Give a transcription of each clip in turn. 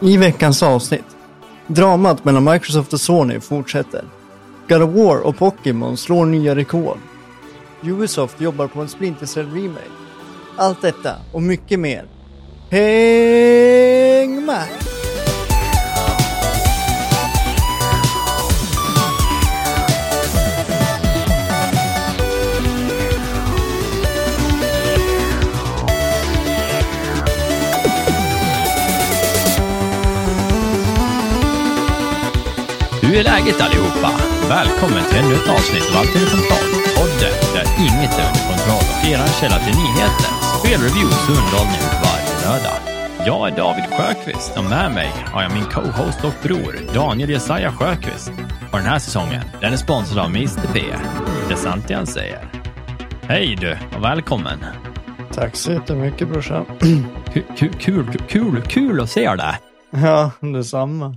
I veckans avsnitt. Dramat mellan Microsoft och Sony fortsätter. God of War och Pokémon slår nya rekord. Ubisoft jobbar på en Splinter Cell Remake. Allt detta och mycket mer. Häng med! Hur är läget allihopa? Välkommen till ännu ett avsnitt av Alltid kontroll. Podden där inget är under kontroll och er källa till nyheter, spelreviews och underhållning varje lördag. Jag är David Sjöqvist och med mig har jag min co-host och bror Daniel Jesaja Sjöqvist. Och den här säsongen, den är sponsrad av Mr P. Det är sant det han säger. Hej du och välkommen. Tack så jättemycket brorsan. Kul, kul, kul, kul att se dig. Ja, detsamma.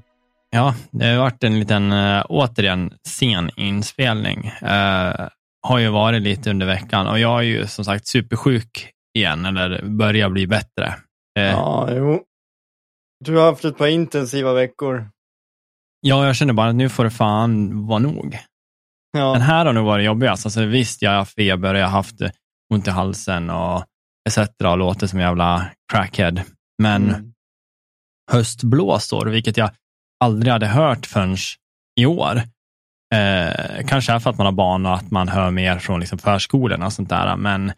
Ja, det har varit en liten, äh, återigen, sen inspelning. Äh, har ju varit lite under veckan och jag är ju som sagt supersjuk igen, eller börjar bli bättre. Äh, Ja, jo. Du har haft ett par intensiva veckor. ja, jag känner bara att nu får det fan vara nog. Ja, Den här har nog varit jobbigast. Alltså, visst, jag har feber, jag har haft eh, ont i halsen och etc. och låter som en jävla crackhead. Men Mm. höstblåsor, vilket jag aldrig hade hört förrän i år. Eh, kanske är för att man har barn och att man hör mer från liksom förskolorna och sånt där, men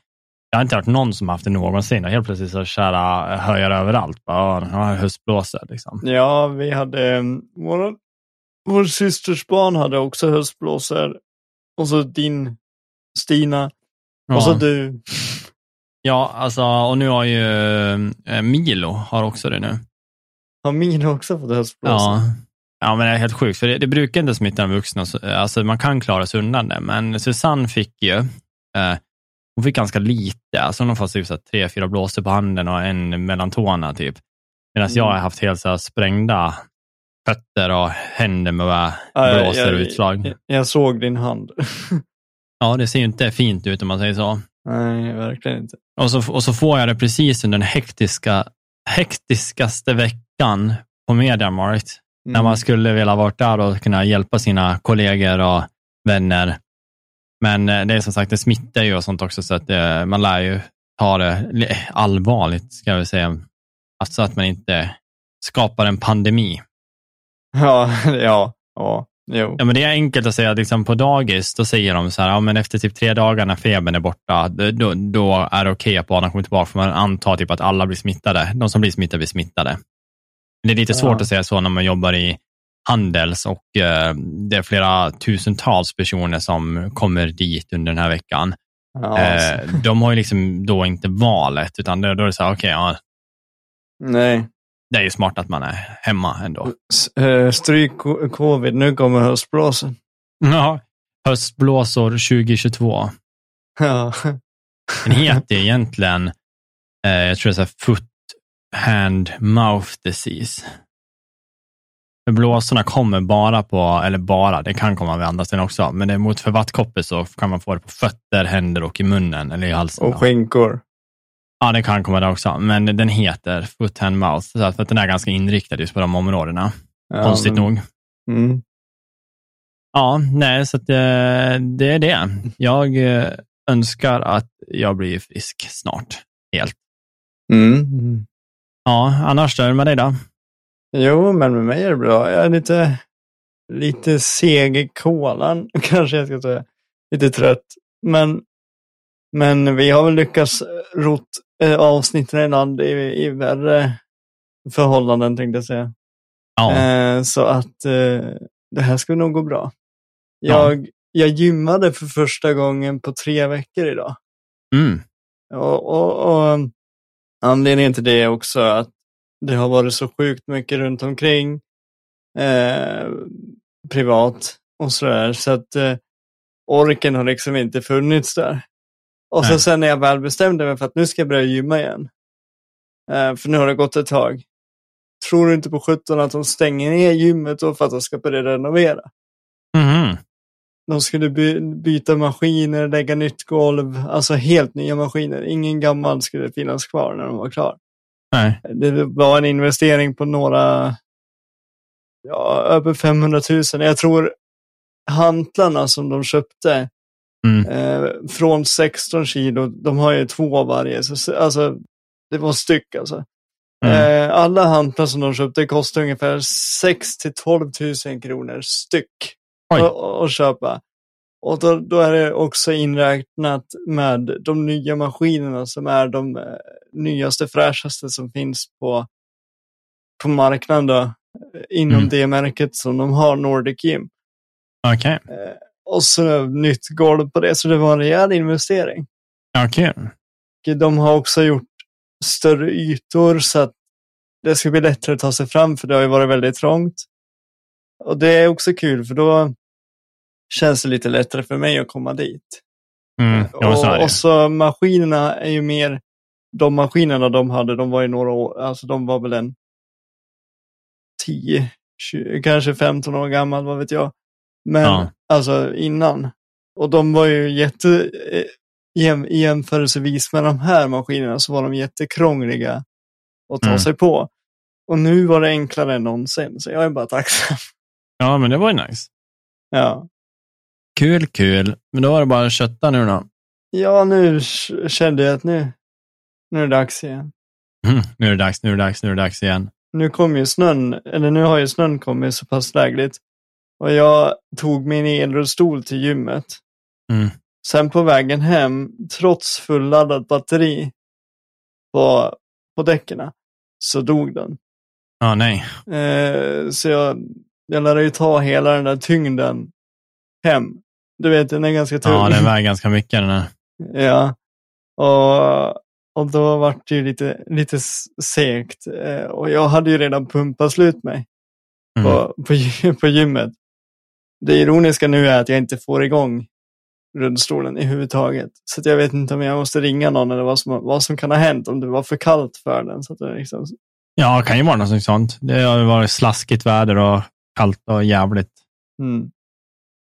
jag har inte hört någon som haft det någonsin helt plötsligt så kära hör jag det överallt. Bara, "Ja, höstblåsor. Liksom. Ja, vi hade, um, vår, vår systers barn hade också höstblåsor. Och så din Stina. Och så Ja. du. ja, alltså, och nu har ju eh, Milo har också det nu. Har min också fått höstblåsor? Ja. ja, men det är helt sjukt, för det, det brukar inte smitta de vuxna. så- Alltså, man kan klara sig undan det, men Susanne fick ju, eh, hon fick ganska lite. Alltså, hon har fått typ, så här tre, fyra blåsor på handen och en mellan tårna. Typ. Medan Mm. jag har haft helt så här, sprängda fötter och händer med bara jag- blåsor och jag- utslag. Jag, jag såg din hand. Ja, det ser ju inte fint ut om man säger så. Nej, verkligen inte. Och så, och så får jag det precis under den hektiska, hektiskaste veckan på Mediamarkt. Mm. när man skulle vilja varit där och kunna hjälpa sina kollegor och vänner. Men eh, det är som sagt, det smittar ju och sånt också, så att eh, man lär ju ta det li- allvarligt, ska jag säga. Alltså så att man inte skapar en pandemi. Ja, ja, ja, jo. Ja, men det är enkelt att säga, liksom på dagis, då säger de så här, ja, men efter typ tre dagar när febern är borta, då, då är det okej att barnen kommer tillbaka, för man antar typ att alla blir smittade. De som blir smittade blir smittade. Men det är lite Ja. svårt att säga så när man jobbar i Handels och eh, det är flera tusentals personer som kommer dit under den här veckan. Ja, eh, alltså. de har ju liksom då inte valet, utan då, då är det så här, okej, ja, Nej. Det är ju smart att man är hemma ändå. Eh, Stryk co- covid, nu kommer höstblåsen. Ja, höstblåsor 2022. Ja. Den heter egentligen, eh, jag tror det är foot, hand, mouth disease. För blåsorna kommer bara på, eller bara, det kan komma vid andra ställen också, men det är mot för vattkoppor så kan man få det på fötter, händer och i munnen eller i halsen. Och skinkor. Ja, det kan komma där också, men den heter foot, hand, mouth, så att för att den är ganska inriktad just på de områdena, Ja, konstigt men- nog. Mm. Ja, nej, så att, eh, det är det. Jag eh, önskar att jag blir frisk snart, helt. Mm. Ja, annars då, med dig då? Jo, men med mig är det bra. Jag är lite, lite seg i kolan, kanske jag ska säga. Lite trött. Men, men vi har väl lyckats rot eh, avsnitten i land i, i värre förhållanden, tänkte jag säga. Ja, Eh, så att eh, det här ska nog gå bra. Ja. Jag, jag gymmade för första gången på tre veckor idag. mm. Och, och, och anledningen till det är också att det har varit så sjukt mycket runt omkring eh, privat och sådär. Så att eh, orken har liksom inte funnits där. Och så sen när jag väl bestämde mig för att nu ska jag börja gymma igen. Eh, för nu har det gått ett tag. Tror du inte på 17 att de stänger ner gymmet då för att de ska börja renovera? Mhm. De skulle by byta maskiner, lägga nytt golv, alltså helt nya maskiner. Ingen gammal skulle finnas kvar när de var klar. Nej. Det var en investering på några, ja, över 500 000. Jag tror hantlarna som de köpte Mm. eh, från 16 kilo, de har ju två av varje, så, alltså det var styck alltså. Mm. Eh, alla hantlar som de köpte kostar ungefär 6 till 12 000 kronor styck att- köpa. Och då, då är det också inräknat med de nya maskinerna som är de eh, nyaste, fräschaste som finns på, på marknaden då, inom Mm. det märket som de har, Nordic Gym. Okej. Eh, och så nytt golv på det, så det var en rejäl investering. Kul. Och De har också gjort större ytor så att det ska bli lättare att ta sig fram, för det har ju varit väldigt trångt. Och det är också kul, för då känns det lite lättare för mig att komma dit. Mm. Och, och så maskinerna är ju mer, de maskinerna de hade, de var ju några år, alltså de var väl en 10, 20, kanske 15 år gammal, vad vet jag. Men Ja. alltså innan. Och de var ju jätte, eh, i jämförelsevis med de här maskinerna så var de jättekrångliga att ta Mm. sig på. Och nu var det enklare än någonsin, så jag är bara tacksam. Ja, men det var ju nice. Ja, Kul, kul. Men då var det bara att kötta nu då. ja nu kände jag att nu, nu är det dags igen. Mm. Nu är det dags, nu är det dags, nu är det dags igen. nu kom ju snön, eller nu har ju snön kommit så pass lägligt. Och jag tog min elrullstol till gymmet. Mm. Sen på vägen hem, trots fulladdat batteri på, på däcken, så dog den. Ja, nej. Eh, så jag, jag lärde ju ta hela den där tyngden hem. Du vet, den är ganska tung. Ja, den väger ganska mycket den här. Ja, och, och då var det ju lite, lite segt. Eh, och jag hade ju redan pumpat slut mig Mm. på, på, på gymmet. Det ironiska nu är att jag inte får igång rullstolen i huvud taget. Så att jag vet inte om jag måste ringa någon eller vad som, vad som kan ha hänt, om det var för kallt för den. Så att det liksom, Ja, det kan ju vara något sånt. Det har varit slaskigt väder och kallt och jävligt. mm.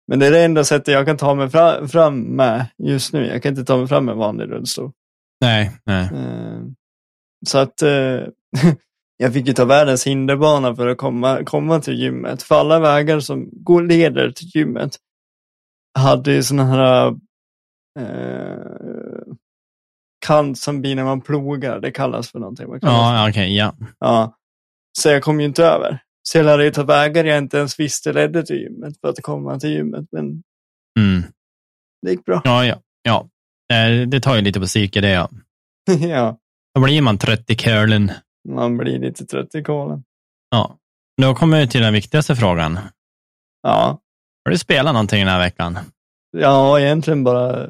Men det är det enda sättet jag kan ta mig fram, fram med just nu. Jag kan inte ta mig fram med vanlig rullstol. Nej, nej. Eh, Så att eh, jag fick ju ta världens hinderbana för att komma, komma till gymmet. För alla vägar som går, leder till gymmet hade ju sådana här eh, kant som blir när man plogar. Det kallas för någonting. Kallas? Ja, okej, ja. ja. Så jag kom ju inte över. Så jag lärde ju ta vägar jag inte ens visste ledde till gymmet för att komma till gymmet. Men Mm. det gick bra. Ja, ja. ja. Eh, Det tar ju lite på psyke det, ja. ja, Då blir man trött i curlen. Man blir lite trött i kolen. Ja. Då kommer vi till den viktigaste frågan. Ja, Har du spelat någonting den här veckan? Ja, egentligen bara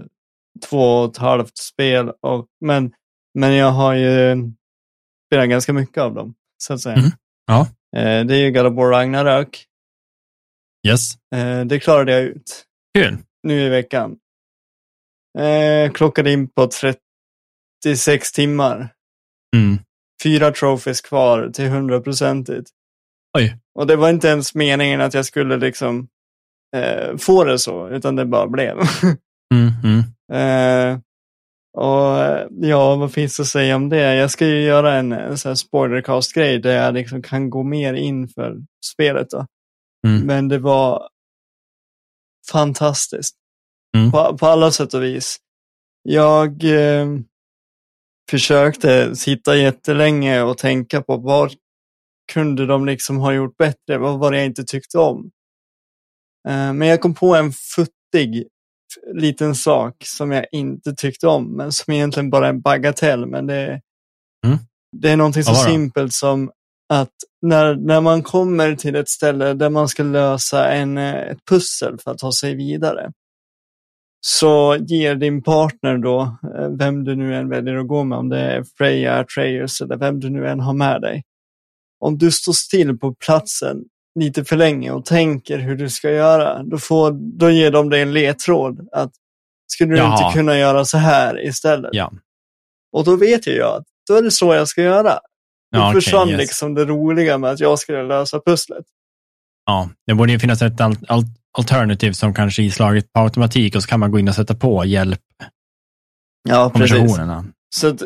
två och ett halvt spel. Och, men, men jag har ju spelat ganska mycket av dem, så att säga. Mhm. Ja. Eh, det är ju God of War Ragnarök. Yes. Eh, det klarade jag ut Kul. nu i veckan. Eh, klockade in på 36 timmar. Mm. Fyra trophies kvar till hundraprocentigt. Oj. Och det var inte ens meningen att jag skulle liksom eh, få det så, utan det bara blev. Mm, mm. Eh, och eh, ja, vad finns att säga om det? Jag ska ju göra en, en sån här spoilercast-grej där jag liksom kan gå mer in för spelet. Då. Mm. Men det var fantastiskt. Mm. På, på alla sätt och vis. Jag eh, försökte sitta jättelänge och tänka på vad kunde de liksom ha gjort bättre? Vad var det jag inte tyckte om? Eh, men jag kom på en futtig liten sak som jag inte tyckte om, men som egentligen bara är en bagatell. Men det, Mm. det är någonting så simpelt som att när, när man kommer till ett ställe där man ska lösa en, eh, ett pussel för att ta sig vidare, så ger din partner då, eh, vem du nu än väljer att gå med, om det är Freja, Atreus eller vem du nu än har med dig. Om du står still på platsen lite för länge och tänker hur du ska göra, då, får, då ger de dig en ledtråd att skulle du Jaha. inte kunna göra så här istället? Ja. Och då vet ju jag att då är det så jag ska göra. Då Ja, försvann yes. liksom det roliga med att jag skulle lösa pusslet. ja. Det borde ju finnas ett al- al- alternativ som kanske är islaget på automatik och så kan man gå in och sätta på hjälp Ja, precis. Så att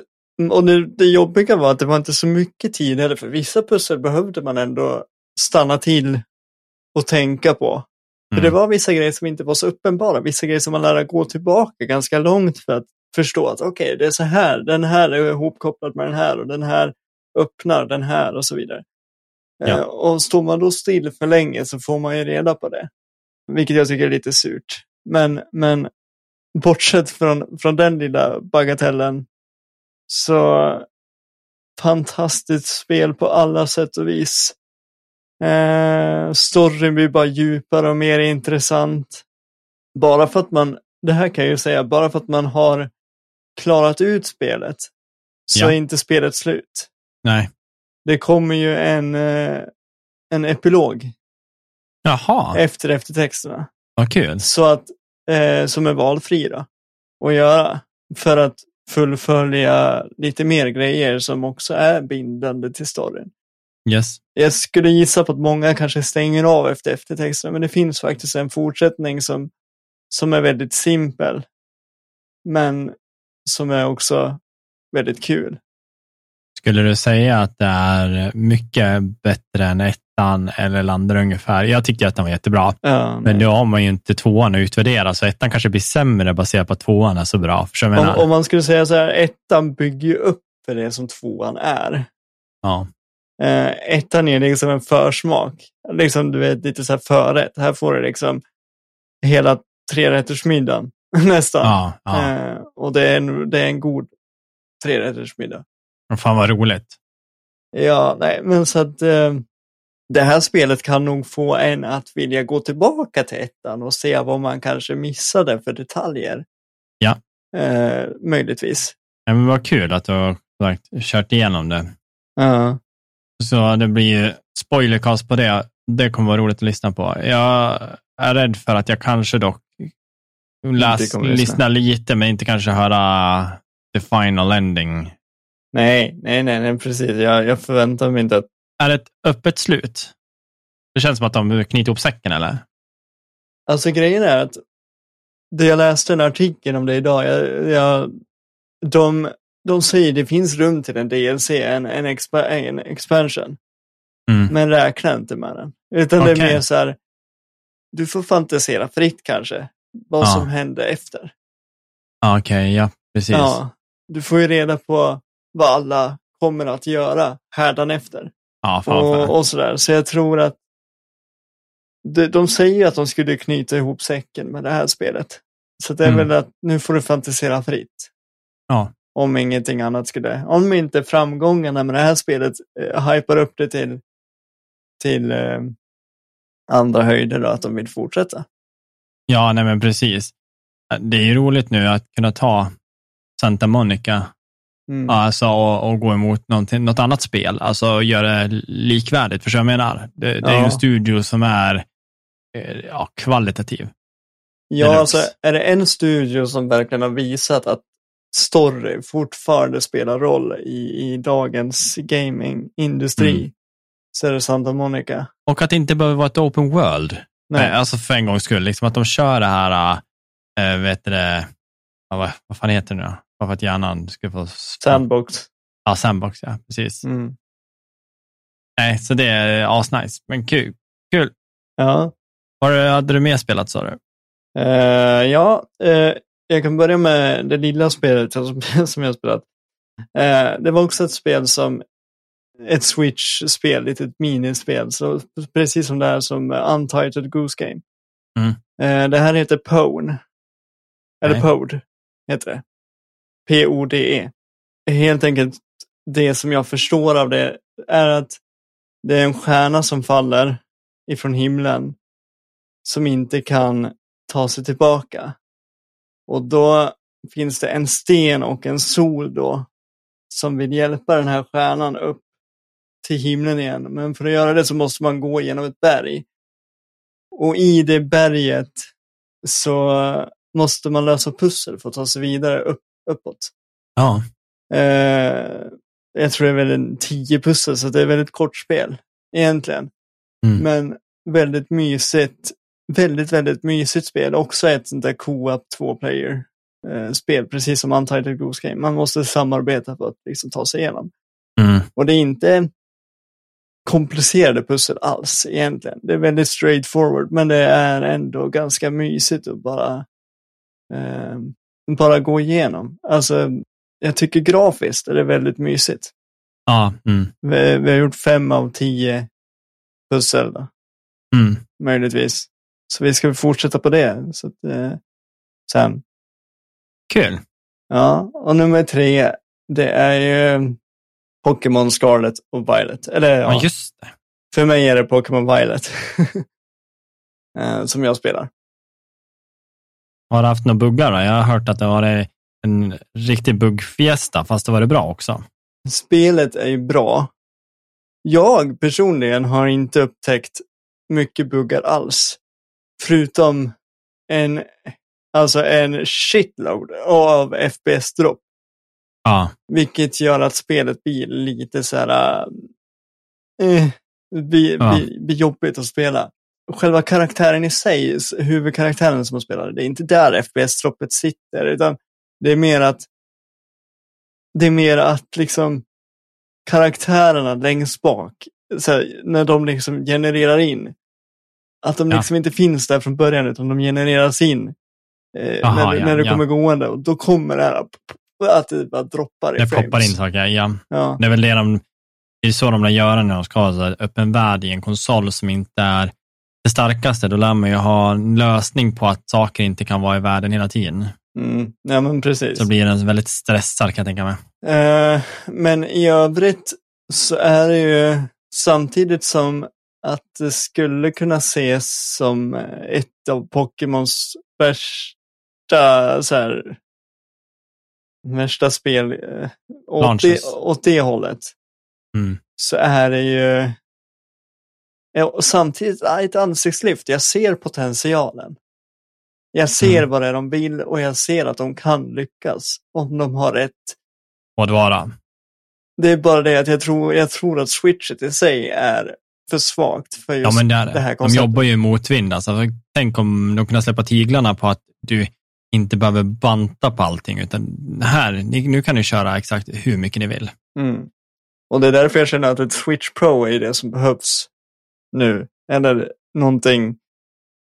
Och det, det jobbiga var att det var inte så mycket tid heller, för vissa pussel behövde man ändå stanna till och tänka på. För det Mm. var vissa grejer som inte var så uppenbara, vissa grejer som man lärde gå tillbaka ganska långt för att förstå att okej, det är så här, den här är ihopkopplad med den här och den här öppnar den här och så vidare. Ja. Eh, och står man då still för länge så får man ju reda på det. Vilket jag tycker är lite surt. Men, men bortsett från, från den lilla bagatellen så fantastiskt spel på alla sätt och vis. Eh, storyn blir bara djupare och mer intressant. Bara för att man, det här kan jag ju säga, bara för att man har klarat ut spelet så Ja. är inte spelet slut. Nej. Det kommer ju en, eh, en epilog Jaha, efter eftertexterna. vad kul. Så att, eh, som är valfri då, att göra. För att fullfölja lite mer grejer som också är bindande till storyn. Yes. Jag skulle gissa på att många kanske stänger av efter eftertexterna, men det finns faktiskt en fortsättning som, som är väldigt simpel. Men som är också väldigt kul. Skulle du säga att det är mycket bättre än ettan eller landar ungefär? Jag tyckte att den var jättebra, Ja, men då har man ju inte tvåan att utvärdera, så ettan kanske blir sämre baserat på att tvåan är så bra. Om, om man skulle säga så här, ettan bygger ju upp för det som tvåan är. Ja. Eh, ettan är liksom en försmak. Liksom du vet lite så här förrätt. Här får du liksom hela trerättersmiddagen nästan. Ja, ja. Eh, och det är, en, det är en god trerättersmiddag. Fan vad roligt. Ja, nej, men så att eh, det här spelet kan nog få en att vilja gå tillbaka till ettan och se vad man kanske missade för detaljer. Ja. Eh, möjligtvis. Ja, men vad kul att du har sagt, kört igenom det. Ja. Så det blir ju spoilercast på det. Det kommer vara roligt att lyssna på. Jag är rädd för att jag kanske dock läs, kommer lyssna. lyssna lite, men inte kanske höra the final ending. Nej, nej, nej, nej, precis. Jag, jag förväntar mig inte att Är det ett öppet slut? Det känns som att de knyter ihop säcken, eller? Alltså grejen är att det jag läste en artikel om det idag, jag, jag, de, de säger det finns rum till en DLC, en, en, expa, en expansion, Mm. men räkna inte med den. Utan det är mer så här, du får fantisera fritt kanske, vad Ja. som hände efter. Okej, ja, precis. Ja, du får ju reda på vad alla kommer att göra hädanefter. Ja. Och, och sådär. Så jag tror att de, de säger att de skulle knyta ihop säcken med det här spelet. Så det är Mm. väl att nu får du fantisera fritt. Ja. Om ingenting annat skulle, om inte framgångarna med det här spelet eh, hypar upp det till, till eh, andra höjder då, att de vill fortsätta. Ja, nej men precis. Det är ju roligt nu att kunna ta Santa Monica Mm. alltså, och, och gå emot något annat spel, alltså göra det likvärdigt. Förstår jag menar? Det, det är ju Ja. en studio som är eh, ja, kvalitativ. Ja, alltså är det en studio som verkligen har visat att story fortfarande spelar roll i, i dagens gamingindustri Mm. så är det Santa Monica. Och att det inte behöver vara ett open world. Nej. Alltså för en gångs skull, liksom att de kör det här, äh, vet du det, ja, vad, vad fan heter det nu då? Bara för att hjärnan ska få... Sandbox. Ja, sandbox, ja, precis. Mm. Nej, så det är asnice, men kul. Kul. Ja, Vad hade du mer spelat sa du? Eh, ja eh, jag kan börja med det lilla spelet som, som jag har spelat. Eh, det var också ett spel som ett Switch-spel, ett minispel, så precis som det här som Untitled Goose Game. Mm. Det här heter Pone. Eller. Pode, heter det. P-O-D-E. Helt enkelt, det som jag förstår av det är att det är en stjärna som faller ifrån himlen som inte kan ta sig tillbaka. Och då finns det en sten och en sol då som vill hjälpa den här stjärnan upp till himlen igen. Men för att göra det så måste man gå genom ett berg. Och i det berget så måste man lösa pussel för att ta sig vidare upp, uppåt. Ja. Eh, jag tror det är väl en tio pussel, så det är väldigt kort spel egentligen. Mm. Men väldigt mysigt. Väldigt, väldigt mysigt spel. Också ett sånt där co-op två player eh, spel, precis som Untitled Goose Game. Man måste samarbeta för att liksom, ta sig igenom. Mm. Och det är inte komplicerade pussel alls egentligen. Det är väldigt straightforward, men det är ändå ganska mysigt att bara, eh, bara gå igenom. Alltså, jag tycker grafiskt är det väldigt mysigt. Ja, mm. Vi, vi har gjort fem av tio pussel då, Mm. möjligtvis. Så vi ska fortsätta på det. Så att, eh, sen. Kul. Ja, och nummer tre, det är ju Pokémon Scarlet och Violet. Eller Ja, ja, just det. för mig är det Pokémon Violet. Eh, som jag spelar. Har du haft några buggar då? Jag har hört att det var en riktig buggfiesta, fast det var det bra också. Spelet är ju bra. Jag personligen har inte upptäckt mycket buggar alls. Förutom en, alltså en shitload av FPS-dropp. Ja, Vilket gör att spelet blir lite så här, eh, blir, Ja. blir, blir jobbigt att spela. Själva karaktären i sig, huvudkaraktären som man spelar, det är inte där FPS-droppet sitter, utan det är mer att det är mer att liksom karaktärerna längst bak, här, när de liksom genererar in, att de Ja. liksom inte finns där från början, utan de genereras in eh, Aha, när, ja, när det ja. kommer gående. Och då kommer det här, att det bara droppar i det frames. poppar in saker. Ja. Ja. Det är väl det de, det är så de lär göra när de ska ha öppen värld i en konsol som inte är det starkaste. Då lär man ju ha en lösning på att saker inte kan vara i världen hela tiden. Mm. ja, men precis. Så blir den väldigt stressad kan jag tänka mig. Eh, men i övrigt så är det ju samtidigt som att det skulle kunna ses som ett av Pokémons värsta, så här, värsta spel eh, åt, det, åt det hållet. Mm. Så är det ju och samtidigt ah, ett ansiktslyft. Jag ser potentialen. Jag ser Mm. vad det är de vill och jag ser att de kan lyckas om de har rätt Och det vara. det är bara det att jag tror, jag tror att switchet i sig är för svagt för just Ja, men det är det det. här De konceptet. jobbar ju motvind. Alltså, tänk om de kunde släppa tiglarna på att du inte behöver banta på allting, utan här, nu kan ni köra exakt hur mycket ni vill. Mm. Och det är därför jag känner att ett Switch Pro är det som behövs nu. Eller någonting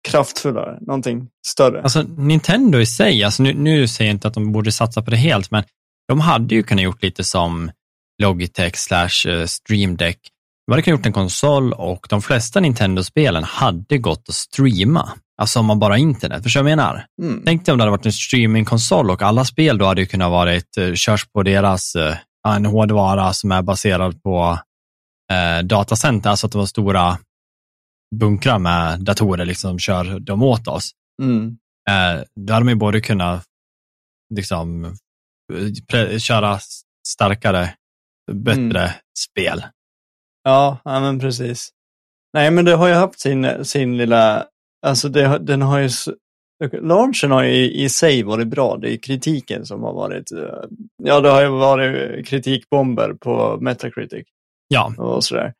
kraftfullare, någonting större. Alltså Nintendo i sig, alltså, nu, nu säger jag inte att de borde satsa på det helt, men de hade ju kunnat gjort lite som Logitech slash eh, Stream Deck. De hade kunnat gjort en konsol och de flesta Nintendo-spelen hade gått att streama. Alltså om man bara internet, förstår du vad jag menar? Mm. Tänk dig om det hade varit en streamingkonsol och alla spel då hade ju kunnat varit, eh, körs på deras, eh, en hårdvara som är baserad på eh, datacenter, alltså att det var stora bunkrar med datorer liksom, som kör dem åt oss. Mm. Eh, då hade man ju både kunnat liksom, köra starkare, bättre Mm. spel. Ja, ja, men precis. Nej, men det har ju haft sin, sin lilla, alltså det, den har ju, launchen har ju i, i sig varit bra. Det är kritiken som har varit, eh, ja det har ju varit kritikbomber på Metacritic. Ja, och sådär.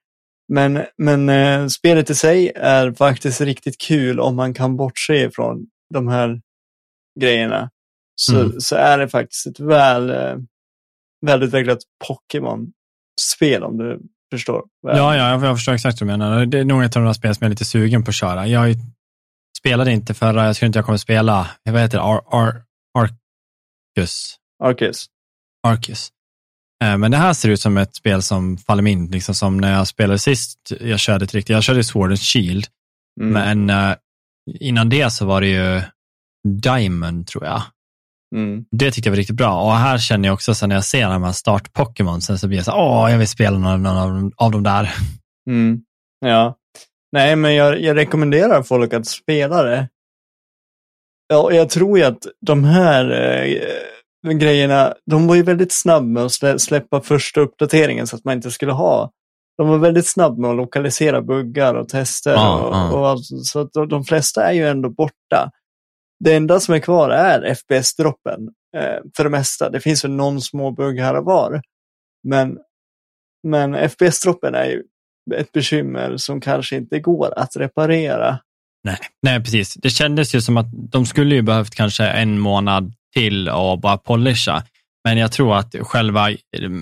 Men, men eh, spelet i sig är faktiskt riktigt kul om man kan bortse från de här grejerna. Så, Mm. så är det faktiskt ett väl, eh, välutvecklat Pokémon-spel om du förstår. väl. ja, ja jag, förstår exakt vad du menar. Det är nog ett av de spel som jag är lite sugen på att köra. Jag spelade inte förra, jag tror inte jag kommer spela, vad heter det, Ar, Ar, Arcus. Arceus. Arcus. Eh, Men det här ser ut som ett spel som faller mig in, liksom som när jag spelade sist, jag körde ett riktigt, jag körde Sword and Shield, Mm. men eh, innan det så var det ju Diamond tror jag. Mm. Det tyckte jag var riktigt bra. Och här känner jag också, så när jag ser de här start-Pokémon, så blir jag så åh, jag vill spela någon, av, av dem där. Mm. Ja. Nej, men jag, jag rekommenderar folk att spela det. Ja, och jag tror ju att de här eh, grejerna, de var ju väldigt snabba med att slä, släppa första uppdateringen så att man inte skulle ha. De var väldigt snabba med att lokalisera buggar och tester. Ja, och, och allt, så att de, de flesta är ju ändå borta. Det enda som är kvar är FPS-droppen eh, för det mesta. Det finns väl någon små bugg här och var. Men, men FPS-droppen är ju ett bekymmer som kanske inte går att reparera. Nej, nej, precis. Det kändes ju som att de skulle ju behövt kanske en månad till och bara polisha. Men jag tror att själva eh,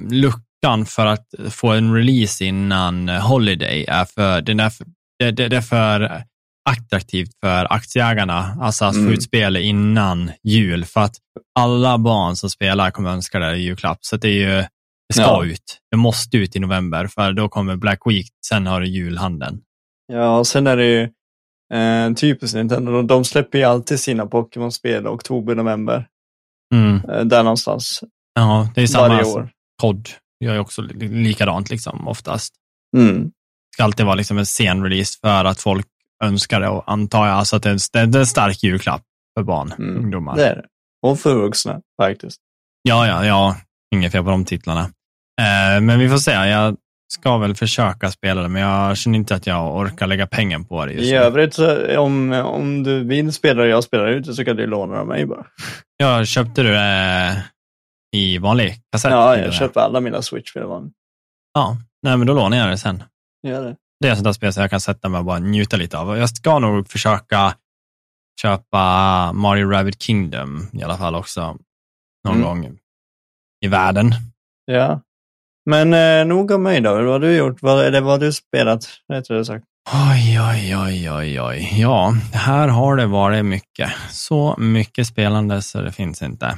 luckan för att få en release innan Holiday är för, den är för, det, det, det är för attraktivt för aktieägarna, alltså att Mm. få ut spelet innan jul, för att alla barn som spelar kommer önska det i julklapp. Så det är ju, det ska Ja. ut. Det måste ut i november, för då kommer Black Week, sen har du julhandeln. Ja, och sen är det ju eh, typiskt Nintendo. De, de släpper ju alltid sina Pokémon-spel oktober, november. Mm. Eh, där någonstans. Ja, det är samma Varje år. kod. Jag är också li- likadant liksom, oftast. Mm. Det ska alltid vara liksom en sen release för att folk önskar det och antar jag alltså att det är, en, det är en stark julklapp för barn, Mm. ungdomar. Det är det. Och för vuxna faktiskt. Ja, ja, ja. Inget fel på de titlarna. Eh, men vi får se. Jag ska väl försöka spela det, men jag känner inte att jag orkar lägga pengar på det just I nu. övrigt, så, om, om du vill spela och jag spelar ute så kan du låna av mig bara. Jag köpte du det i vanlig kassett? Ja, jag det? köper alla mina Switch-spel vanligt. Ja, nej, men då lånar jag det sen. Gör det. Det är sånt där spel som jag kan sätta mig och bara njuta lite av. Jag ska nog försöka köpa Mario Rabbit Kingdom i alla fall också. Någon Mm. gång i världen. Ja. Men eh, nog om mig då. Vad har du gjort? Vad, eller vad har du spelat? Rättare sagt. Oj, oj, oj, oj, oj. Ja, här har det varit mycket. Så mycket spelande så det finns inte.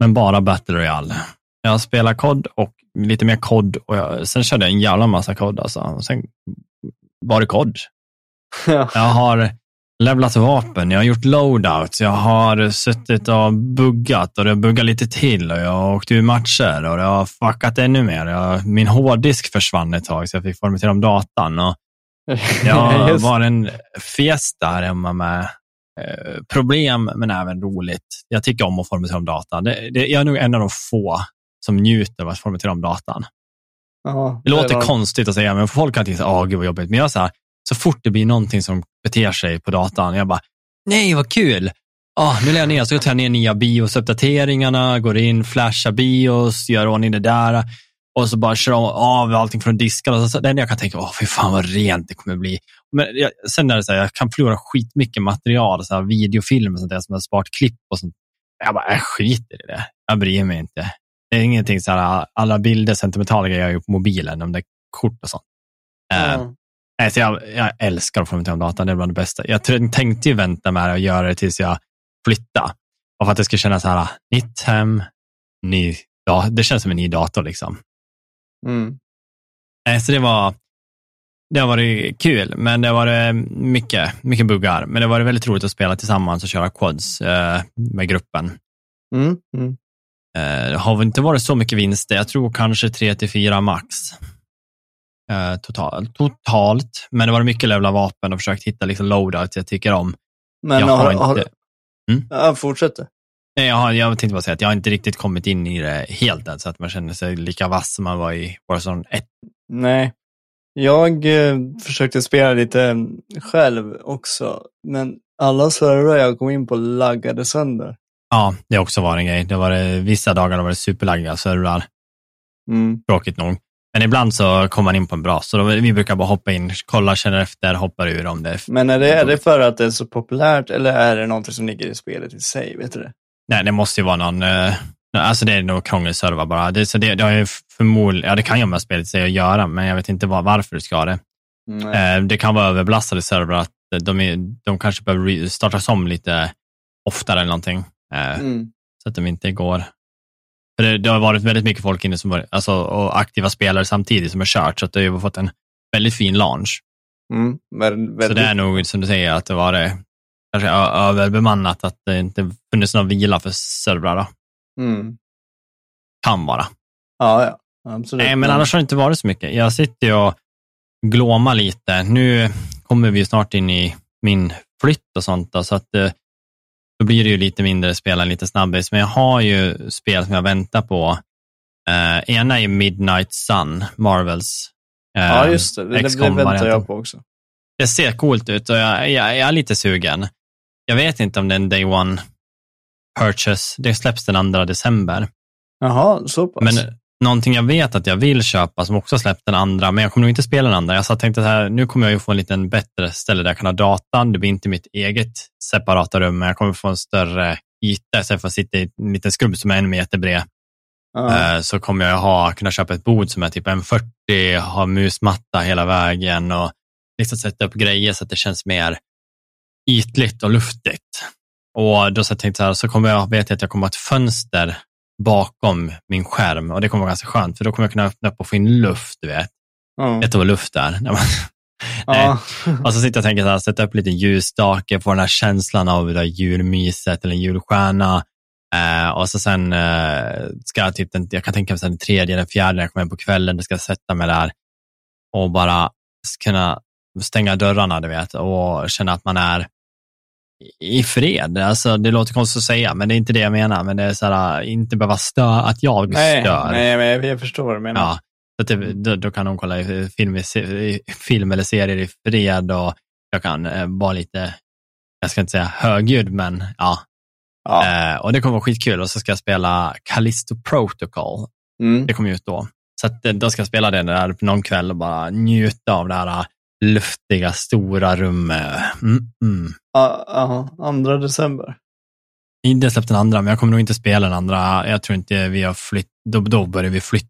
Men bara Battle Royale. Jag spelar kod och lite mer kod och jag, sen körde jag en jävla massa kod alltså. Och sen var det kod. ja. Jag har levlat vapen, jag har gjort loadouts, jag har suttit och buggat och det har buggat lite till och jag har åkt ur matcher och det har fuckat ännu mer. Jag, min hårddisk försvann ett tag så jag fick formatera om datan. Och jag var en fiesta här hemma med eh, problem men även roligt. Jag tycker om att formatera om datan. Det, det, jag är nog en av de få som njuter av att formatera om datan. Ja, Det låter var- konstigt att säga, men folk kan tänka åh gud vad jobbigt. Men jag så, här, så fort det blir någonting som beter sig på datan, jag bara, nej vad kul. Ah, nu lägger jag ner, så tar jag ner nya BIOS-uppdateringarna, går in, flashar BIOS, gör ordning det där och så bara kör av allting från disken. Och så, det enda jag kan tänka, åh fy fan vad rent det kommer bli. Men jag, sen är det så här, jag kan förlora skitmycket material, så här, videofilm och sånt där som jag har sparat klipp och sånt. Jag bara, jag skiter i det. Jag bryr mig inte. Det är ingenting så här, alla bilder, sentimentala grejer jag gör på mobilen, om det är kort och sånt. Ja. Nej, så jag, jag älskar att formatera om datan, det är bland det bästa. Jag tänkte ju vänta med att göra det tills jag flyttade. Och för att det skulle kännas så här, nytt hem, ny, ja, det känns som en ny dator liksom. Mm. Nej, så det var, det har varit kul, men det har varit mycket, mycket buggar. Men det har varit väldigt roligt att spela tillsammans och köra quads eh, med gruppen. Mm. Mm. Eh, det har inte varit så mycket vinster. Jag tror kanske 3 till 4 max. Eh, total, totalt. Men det var mycket levla vapen och försökt hitta liksom loadouts jag tycker om. Men jag har, har har, inte, Mm. Ja, fortsätt. nej, jag, har, jag tänkte bara säga att jag har inte riktigt kommit in i det helt än, så att man känner sig lika vass som man var i Warzone 1. Nej. Jag eh, försökte spela lite eh, själv också, men alla servrar jag kom in på laggade sönder. Ja, det har också varit en grej. Det var det, vissa dagar var det superlaggiga servrar, Mm. tråkigt nog. Men ibland så kommer man in på en bra, så då, vi brukar bara hoppa in, kolla, känner efter, hoppar ur om det är Men är det, är det för att det är så populärt eller är det någonting som ligger i spelet i sig? Vet du det? Nej, det måste ju vara någon, eh, alltså det är nog krånglig server bara. Det, så det, det har ju förmodligen, ja det kan ju med spelet sig att göra, men jag vet inte var, varför du ska ha det. Nej. Eh, det kan vara överbelastade servrar, att de, är, de kanske behöver startas om lite oftare eller någonting, eh, Mm. så att de inte går. För det, har varit väldigt mycket folk inne som var, alltså, och aktiva spelare samtidigt som har kört, så att det har fått en väldigt fin launch. Mm. Vä- Så väldigt- det är nog som du säger, att det var det, kanske överbemannat, att det inte funnits någon vila för servrar. Mm. Kan vara. Ja, ja. Absolut. Nej, men annars har det inte varit så mycket. Jag sitter och glåmar lite. Nu kommer vi snart in i min flytt och sånt, då, så att eh, då blir det ju lite mindre spela lite snabbis. Men jag har ju spel som jag väntar på. Eh, ena är Midnight Sun, Marvels. eh, Ja, just det. Det, det, det väntar jag på också. Det ser coolt ut och jag, jag, jag är lite sugen. Jag vet inte om det är en day one purchase. Det släpps den 2 december. Jaha, så pass. Men någonting jag vet att jag vill köpa som också släppt den andra, men jag kommer nog inte spela den andra. Jag så tänkte så här, nu kommer jag ju få en liten bättre ställe där jag kan ha datan. Det blir inte mitt eget separata rum, men jag kommer få en större yta istället för att sitta i en liten skrubb som är en meter bred. Eh, så kommer jag ha, kunna köpa ett bord som är typ en 40, ha musmatta hela vägen och liksom sätta upp grejer så att det känns mer ytligt och luftigt. Och då så jag tänkte så här, så kommer jag, vet jag att jag kommer ha ett fönster bakom min skärm och det kommer vara ganska skönt för då kommer jag kunna öppna upp och få in luft, du vet. Ja. Vet du vad luft är? Nej. Och så sitter jag och tänker så här, sätta upp lite ljusstake, få den här känslan av det julmyset eller en julstjärna. Eh, och så sen eh, ska jag typ, den, jag kan tänka mig sen den tredje, den fjärde, när jag kommer hem på kvällen, då ska jag sätta mig där och bara kunna stänga dörrarna, du vet, och känna att man är i fred. Alltså, det låter konstigt att säga, men det är inte det jag menar. Men det är så här, inte behöva störa, att jag Nej, stör. nej, men jag, jag förstår vad du menar. Ja, så att det, då, då kan hon kolla film, film eller serier i fred och jag kan eh, vara lite, jag ska inte säga högljudd, men ja. Ja. Eh, och det kommer vara skitkul och så ska jag spela Callisto Protocol. Mm. Det kommer ut då. Så att, då ska jag spela det där någon kväll och bara njuta av det här luftiga, stora rummet. Mm, mm. Ja, ja, andra december. Det släppte den andra, men jag kommer nog inte spela den andra. Jag tror inte vi har flytt, då, då börjar vi flytta.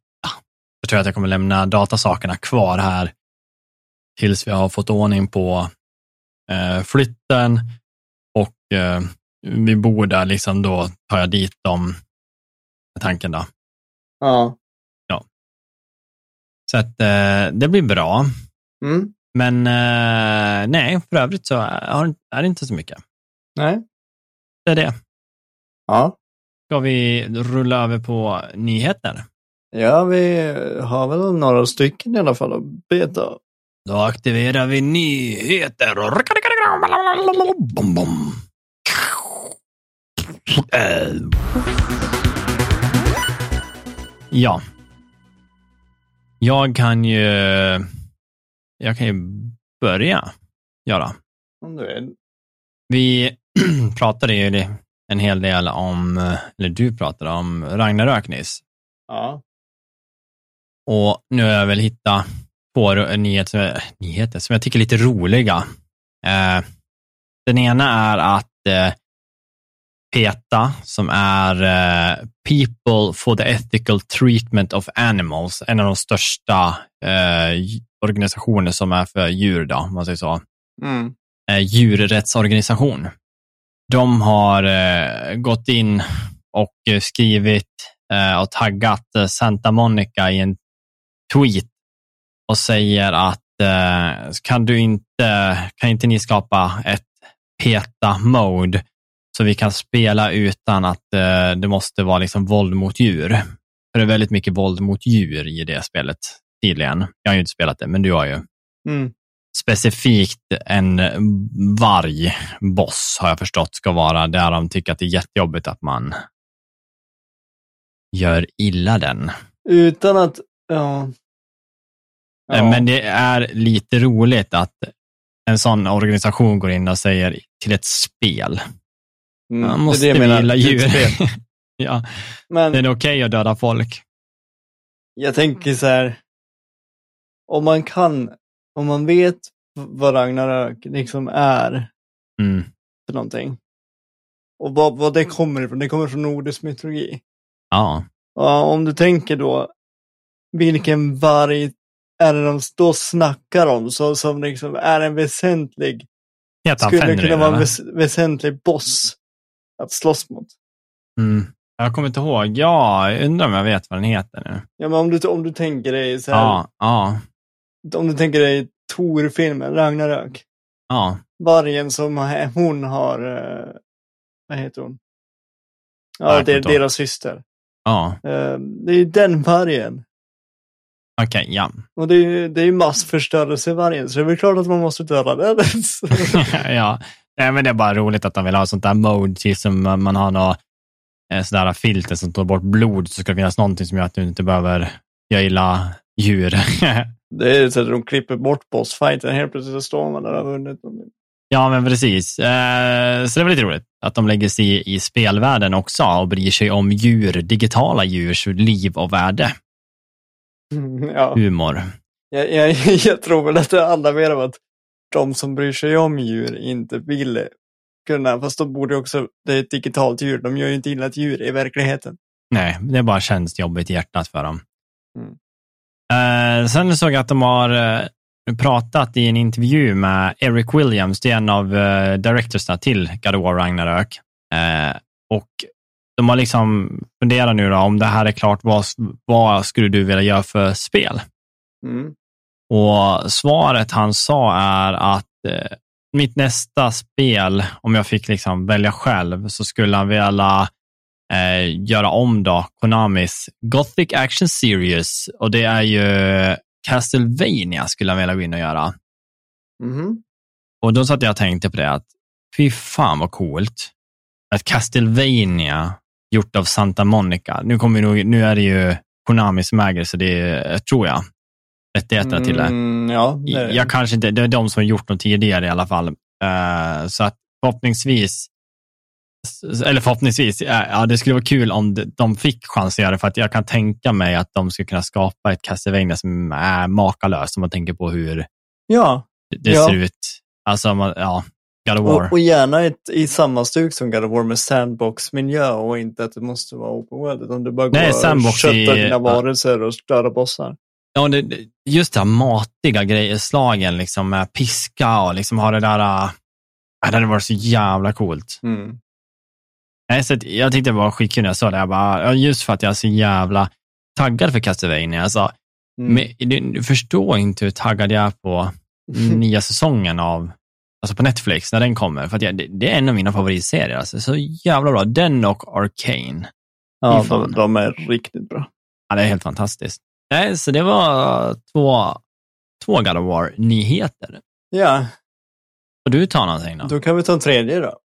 Jag tror att jag kommer lämna datasakerna kvar här tills vi har fått ordning på eh, flytten och eh, vi bor där, liksom då tar jag dit dem med tanken då. Ja. Så att eh, det blir bra. Mm. Men eh, nej, för övrigt så är, det inte så mycket. Nej. Det är det. Ja. Ska vi rulla över på nyheter? Ja, vi har väl några stycken i alla fall att beta av. Då aktiverar vi nyheter. Ja. Jag kan ju, jag kan ju börja göra. Om du vill. Vi pratade ju en hel del om, eller du pratade om Ragnarök nyss. Ja. Och nu har jag väl hittat två nyheter, nyheter som jag tycker är lite roliga. Eh, den ena är att eh, PETA, som är eh, People for the Ethical Treatment of Animals, en av de största eh, organisationer som är för djur, då, om man säger så. Mm. Eh, djurrättsorganisation. De har eh, gått in och skrivit eh, och taggat eh, Santa Monica i en tweet och säger att eh, kan du inte, kan inte ni skapa ett PETA-mode så vi kan spela utan att eh, det måste vara liksom våld mot djur. För det är väldigt mycket våld mot djur i det spelet tydligen. Jag har ju inte spelat det, men du har ju. Mm. Specifikt en vargboss har jag förstått ska vara där de tycker att det är jättejobbigt att man gör illa den. Utan att, ja. Ja. Men det är lite roligt att en sån organisation går in och säger till ett spel. Mm, Man måste det gilla det är djur. ja, Men det är okej att döda folk. jag tänker så här. Om man kan, om man vet vad Ragnarök liksom är Mm. för någonting. Och vad, vad det kommer ifrån, det kommer från nordisk mytologi. Ja, Ja, om du tänker då, vilken varg är det de då snackar om så, som liksom är en väsentlig, skulle kunna vara en väs, väsentlig boss att slåss mot. Mm. Jag kommer inte ihåg. Ja, jag undrar om jag vet vad den heter nu. Ja, men om du, om du tänker dig så här, Ja, ja, om du tänker dig Tor-filmen, Ragnarök. ja. Vargen som har- hon har, eh, vad heter hon? Ja, det är deras syster. ja. Eh, Det är ju den vargen. Okej, ja. Och det är ju det är massförstörelsevargen, så det är väl klart att man måste döda den. ja. Nej, men det är bara roligt att de vill ha sånt där mode, till som man har något eh, sådär filter som tar bort blod, så ska det finnas någonting som gör att du inte behöver göra illa djur. det är så att de klipper bort bossfighten, helt plötsligt så står man där och har vunnit. ja, men precis. Eh, så det väl lite roligt att de lägger sig i, i spelvärlden också och bryr sig om djur, digitala djurs liv och värde. Ja, Humor. jag, jag, jag tror väl att det handlar mer om att de som bryr sig om djur inte vill kunna, fast de borde också, det är ett digitalt djur, de gör ju inte illa ett djur i verkligheten. Nej, det bara känns jobbigt i hjärtat för dem. Mm. Eh, sen såg jag att de har eh, pratat i en intervju med Eric Williams, det är en av eh, directorsna till God of War Ragnarök. Eh, och de har liksom funderat nu då, om det här är klart, vad, vad skulle du vilja göra för spel? Mm. Och svaret han sa är att eh, mitt nästa spel, om jag fick liksom välja själv, så skulle han vilja eh, göra om då Konamis Gothic Action Series och det är ju Castlevania skulle han vilja gå in och göra. Mhm. Och då satt jag och tänkte på det att fy fan vad coolt. Att Castlevania gjort av Santa Monica. Nu, kommer nog, nu är det ju Konami som äger så det är, tror jag, rättigheterna till det. Mm, ja, det är. Jag kanske inte, det är de som har gjort dem tidigare i alla fall. Eh, så att förhoppningsvis, eller förhoppningsvis, eh, ja, det skulle vara kul om de- fick chans att göra det, för att jag kan tänka mig att de skulle kunna skapa ett Castlevania som är makalöst, om man tänker på hur Ja, det Ja. ser ut. Alltså, man, ja, God of War. och, och gärna ett, i samma stuk som God of War med sandbox-miljö och inte att det måste vara open world, utan du bara Nej, går och sandbox köttar i- dina varelser och störa bossar. Ja, det, just det här matiga grejer, slagen liksom med piska och liksom ha det där, äh, det hade varit så jävla coolt. Mm. Nej, så jag tyckte det var skitkul när jag såg det. Jag bara, just för att jag är så jävla taggad för Castlevania. Alltså, Mm. men, du, du förstår inte hur taggad jag är på nya säsongen av, alltså på Netflix, när den kommer. För jag, det, det är en av mina favoritserier. Alltså, så jävla bra. Den och Arcane. ja, de, de är riktigt bra. Ja, det är helt fantastiskt. Nej, så det var två, två God of War-nyheter. Ja, Och du tar någonting då? då kan vi ta en tredje då.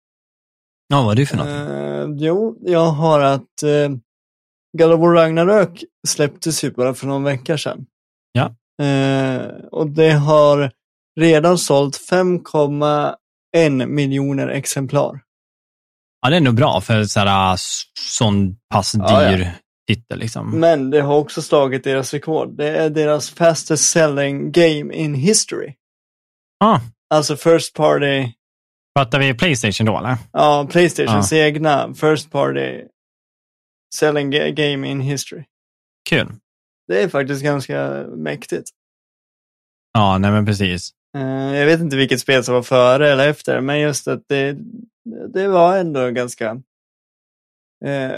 Ja, vad är du för någonting? Eh, jo, jag har att eh, God of War Ragnarök släpptes ju bara för någon vecka sedan. Ja. Eh, och det har redan sålt 5,1 miljoner exemplar. Ja, det är nog bra för så här, sån pass dyr Ja, ja. Titel. Liksom. Men det har också slagit deras rekord. Det är deras fastest selling game in history. Ah, Alltså first party, pratar vi Playstation då, eller? ja, Playstations egna first party selling ga- game in history. Kul. Det är faktiskt ganska mäktigt. Ja, nej men precis. Eh, jag vet inte vilket spel som var före eller efter, men just att det, det var ändå ganska, eh,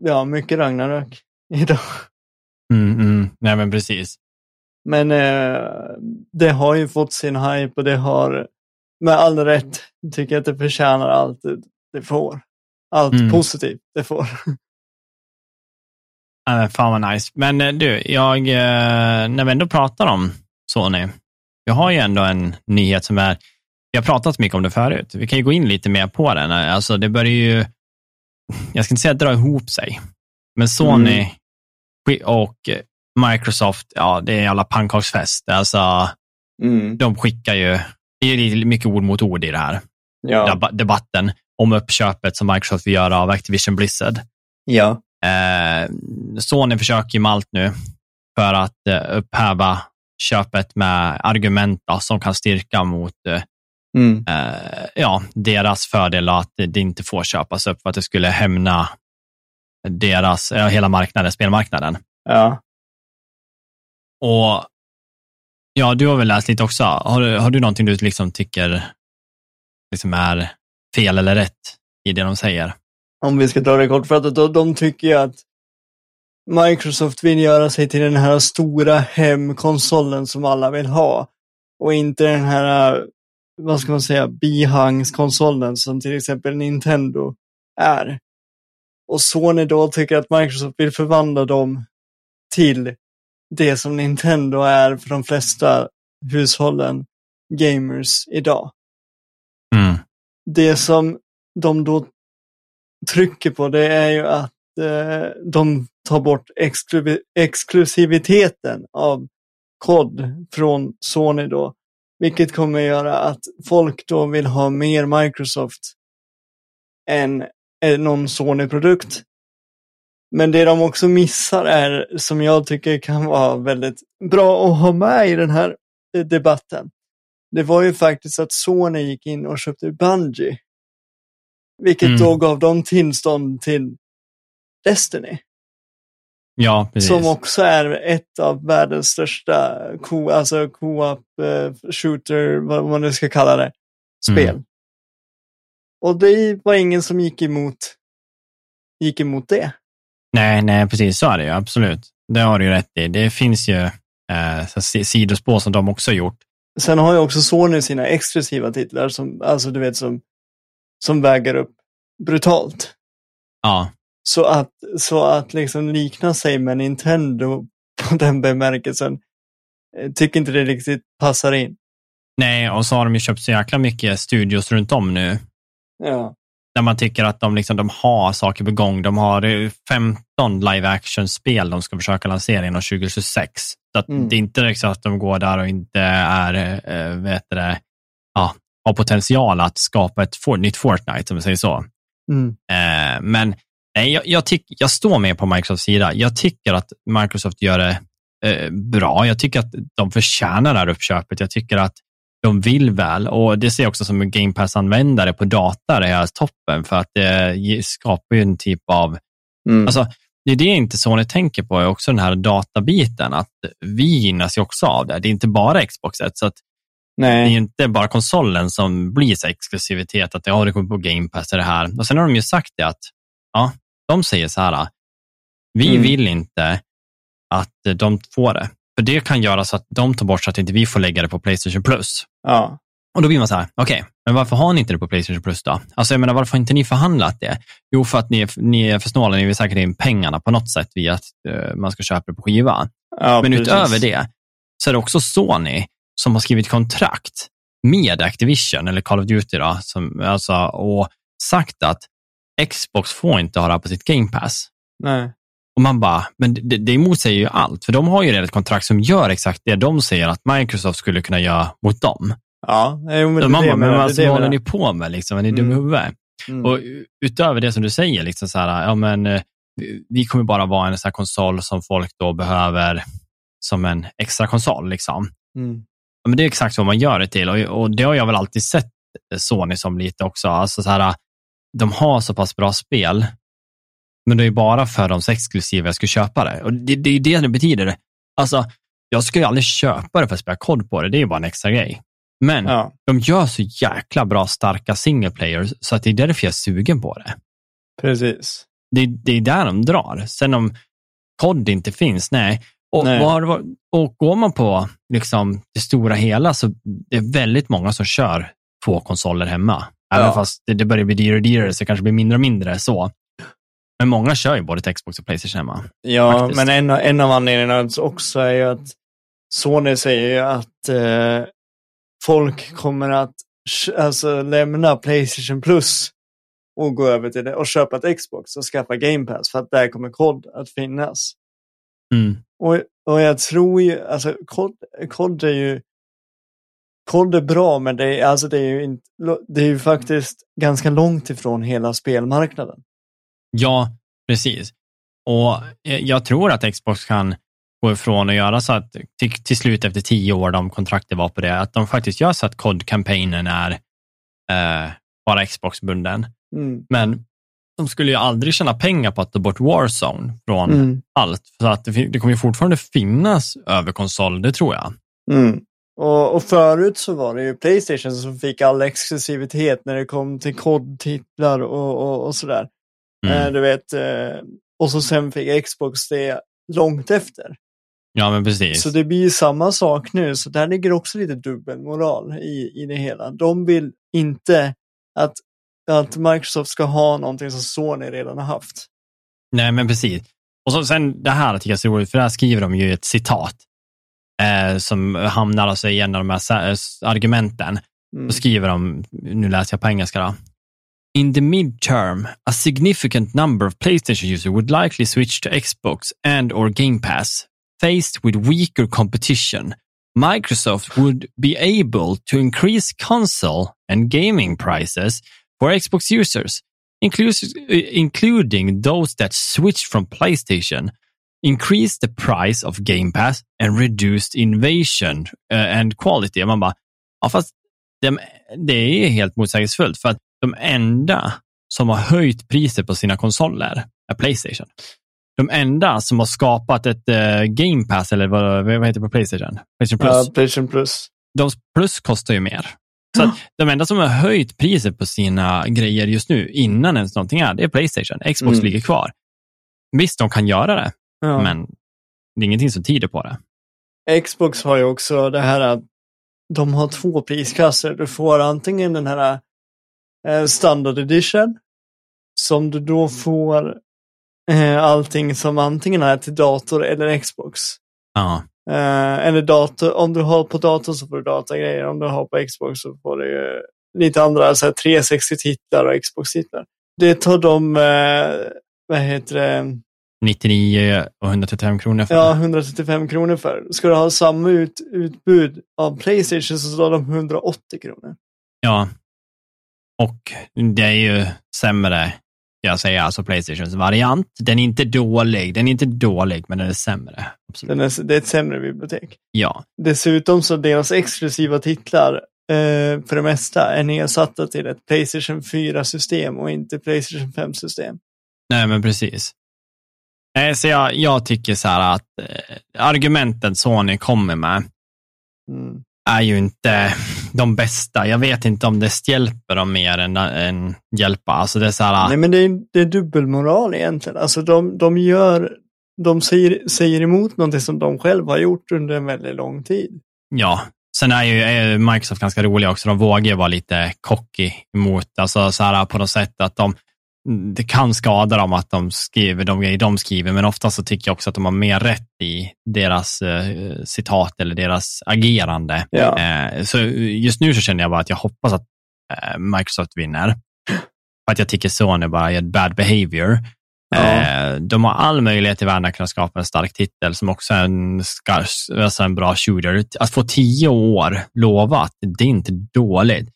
ja, mycket Ragnarök idag. Mm, mm, nej men precis. Men eh, det har ju fått sin hype och det har med all rätt, tycker jag att det förtjänar allt det, får. Allt Mm. positivt det får. Men fan vad nice. Men eh, du, jag, eh, när vi ändå pratar om Sony, jag har ju ändå en nyhet som är, vi har pratat mycket om det förut. Vi kan ju gå in lite mer på den. Alltså det börjar ju, jag ska inte säga dra ihop sig, men Sony och Microsoft, ja det är alla pannkaksfest. Alltså Mm. de skickar ju, det är mycket ord mot ord i det här Ja. deba- debatten om uppköpet som Microsoft vill göra av Activision Blizzard. ja. Eh, Sony försöker med allt nu för att eh, upphäva köpet med argument då, som kan styrka mot eh, Mm. eh, ja, deras fördel att det inte får köpas upp för att det skulle hämna deras, ja, hela marknaden, spelmarknaden. Ja. Och ja, du har väl läst lite också. Har, du- har du någonting du liksom tycker liksom är fel eller rätt i det de säger? Om vi ska ta det kortfattat, då, de tycker ju att Microsoft vill göra sig till den här stora hemkonsolen som alla vill ha. Och inte den här, vad ska man säga, bihangskonsolen som till exempel Nintendo är. Och Sony då tycker att Microsoft vill förvandla dem till det som Nintendo är för de flesta hushållen, gamers, idag Mm. det som de då trycker på det är ju att eh, de tar bort exklu- exklusiviteten av kod från Sony då. Vilket kommer göra att folk då vill ha mer Microsoft än någon Sony-produkt. Men det de också missar är, som jag tycker kan vara väldigt bra att ha med i den här eh, debatten. Det var ju faktiskt att Sony gick in och köpte Bungie Vilket Mm. då gav dem tillstånd till Destiny. Ja, precis. Som också är ett av världens största co- alltså co-op eh, shooter, vad man nu ska kalla det, spel. Mm. Och det var ingen som gick emot, gick emot det. Nej, nej, precis så är det ju. Absolut. Det har du ju rätt i. Det finns ju eh, sidospår som de också har gjort. Sen har ju också Sony sina exklusiva titlar som, alltså du vet, som, som väger upp brutalt. Ja, Så att, så att liksom likna sig med Nintendo på den bemärkelsen, eh, tycker inte det riktigt passar in. nej, och så har de ju köpt så jäkla mycket studios runt om nu. Ja. Där man tycker att de, liksom, de har saker på gång. De har eh, 15 live action-spel de ska försöka lansera inom 2026. Så att Mm. Det är inte liksom att de går där och inte är, äh, vet det, ja, har potential att skapa ett for, nytt Fortnite, om vi säger så. Mm. Eh, men nej, jag, jag, tyck, jag står med på Microsofts sida. Jag tycker att Microsoft gör det eh, bra. Jag tycker att de förtjänar det här uppköpet. Jag tycker att de vill väl och det ser jag också som Game Pass-användare på data, det är toppen för att det skapar ju en typ av Mm. Alltså, det är det inte Sony tänker på, är också den här databiten, att vi gynnas ju också av det. Det är inte bara Xboxet, så att det är Nej. inte bara konsolen som blir så exklusivitet, att ja, det kommer på Game Pass det här. Och sen har de ju sagt det att, ja, de säger så här, vi Mm. vill inte att de får det. För det kan göra så att de tar bort så att inte vi får lägga det på Playstation Plus. Ja. Och då blir man så här, okej, men varför har ni inte det på Playstation Plus då? Alltså jag menar, varför har inte ni förhandlat det? Jo, för att ni är, ni är för snåla, ni vill säkert in pengarna på något sätt via att eh, man ska köpa det på skiva. ja Men precis. utöver det så är det också Sony som har skrivit kontrakt med Activision, eller Call of Duty, då, som, alltså, och sagt att Xbox får inte ha det här på sitt Game Pass. Nej. Och man bara, men det, det motsäger ju allt, för de har ju redan ett kontrakt som gör exakt det de säger att Microsoft skulle kunna göra mot dem. Ja, jo, men det man det bara, men vad det det jag håller ni på med? Liksom? Är ni dumma i Mm. huvudet? Mm. Och utöver det som du säger, liksom så här, ja, men, eh, vi kommer bara vara en sån konsol som folk då behöver som en extra konsol. Liksom. Mm. Ja, men det är exakt vad man gör det till och, och det har jag väl alltid sett Sony som lite också. Alltså så här, de har så pass bra spel, men det är bara för de exklusiva jag ska köpa det. Och det, det är det det betyder. Alltså, jag ska ju aldrig köpa det för att spela kod på det, det är ju bara en extra grej. Men Ja. de gör så jäkla bra, starka single players, så att det är därför jag är sugen på det. Precis. Det, det är där de drar. Sen om kod inte finns, nej. Och, Nej. varit- och går man på liksom, det stora hela så det är väldigt många som kör två konsoler hemma. Även Ja. fast det, det börjar bli dyrare och dyrare så det kanske blir mindre och mindre så. Men många kör ju både till Xbox och Playstation hemma. Ja, Faktiskt. men en, en av anledningarna också är ju att Sony säger ju att eh, folk kommer att alltså, lämna Playstation Plus och gå över till det och köpa ett Xbox och skaffa Game Pass för att där kommer kod att finnas. Mm. Och, och jag tror ju, alltså kod, kod är ju kod är bra men det är, alltså, det är ju inte, det är ju faktiskt ganska långt ifrån hela spelmarknaden. Ja, precis. Och eh, jag tror att Xbox kan gå ifrån och göra så att till, till slut efter tio år, de kontraktet var på det, att de faktiskt gör så att COD-kampanjen är eh, bara Xbox-bunden. Mm. Men de skulle ju aldrig tjäna pengar på att ta bort Warzone från Mm. allt. Så att det, det kommer ju fortfarande finnas över konsol, det tror jag. Mm. Och, och förut så var det ju Playstation som fick all exklusivitet när det kom till kodtitlar och, och, och sådär. Mm. Eh, du vet, eh, och så sen fick Xbox det långt efter. Ja, men precis. Så det blir ju samma sak nu, så där ligger också lite dubbelmoral i, i det hela. De vill inte att, att Microsoft ska ha någonting som Sony redan har haft. Nej, men precis. Och så, sen det här tycker jag är så roligt, för där skriver de ju ett citat eh, som hamnar alltså i en av de här eh, argumenten. Mm. Då skriver de, nu läser jag på engelska då. In the midterm, a significant number of Playstation users would likely switch to Xbox and or Game Pass. Faced with weaker competition, Microsoft would be able to increase console and gaming prices for Xbox users, inclus- including those that switched from PlayStation, increase the price of Game Pass and reduced invasion uh, and quality. Man bara, ja, fast de, det är helt motsägelsefullt för att de enda som har höjt priset på sina konsoler är Playstation. De enda som har skapat ett uh, Game Pass, eller vad, vad heter det på Playstation? Playstation Plus. Ja, Playstation Plus. De Plus kostar ju mer. Så att de enda som har höjt priset på sina grejer just nu, innan ens någonting är, det är Playstation. Xbox Mm. ligger kvar. Visst, de kan göra det, Ja. men det är ingenting som tyder på det. Xbox har ju också det här att de har två prisklasser. Du får antingen den här eh, standard edition som du då får eh, allting som antingen är till dator eller Xbox. Ja, Eh, eller dator, om du har på dator så får du datagrejer, om du har på Xbox så får du lite andra, så här 360-titlar och Xbox-titlar. Det tar de, eh, vad heter det, 99 och 135 kronor för Ja, 135 kronor för. Ska du ha samma ut, utbud av Playstation så står de 180 kronor. Ja. Och det är ju sämre, jag säger alltså Playstations variant. Den är inte dålig, den är inte dålig, men den är sämre. Absolut. Den är, det är ett sämre bibliotek. Ja, Dessutom så deras exklusiva titlar eh, för det mesta är nedsatta till ett Playstation 4-system och inte Playstation 5-system. nej men precis. Nej, så jag, jag tycker så här att eh, argumenten Sony kommer med Mm. är ju inte de bästa. Jag vet inte om det hjälper dem mer än, än hjälpa. Alltså det är så här, Nej men det är, det är dubbelmoral egentligen. Alltså de, de gör, de säger, säger emot någonting som de själva har gjort under en väldigt lång tid. Ja, sen är ju är Microsoft ganska roliga också. De vågar ju vara lite cocky emot, alltså så här på något sätt att de, det kan skada dem att de skriver de grejer de skriver, men ofta så tycker jag också att de har mer rätt i deras eh, citat eller deras agerande. Ja. Eh, så just nu så känner jag bara att jag hoppas att eh, Microsoft vinner. För att jag tycker Sony bara gör bad behavior. Ja. Eh, De har all möjlighet i världen att kunna skapa en stark titel som också är en, skar- alltså en bra shooter. Att få tio år lovat, det är inte dåligt.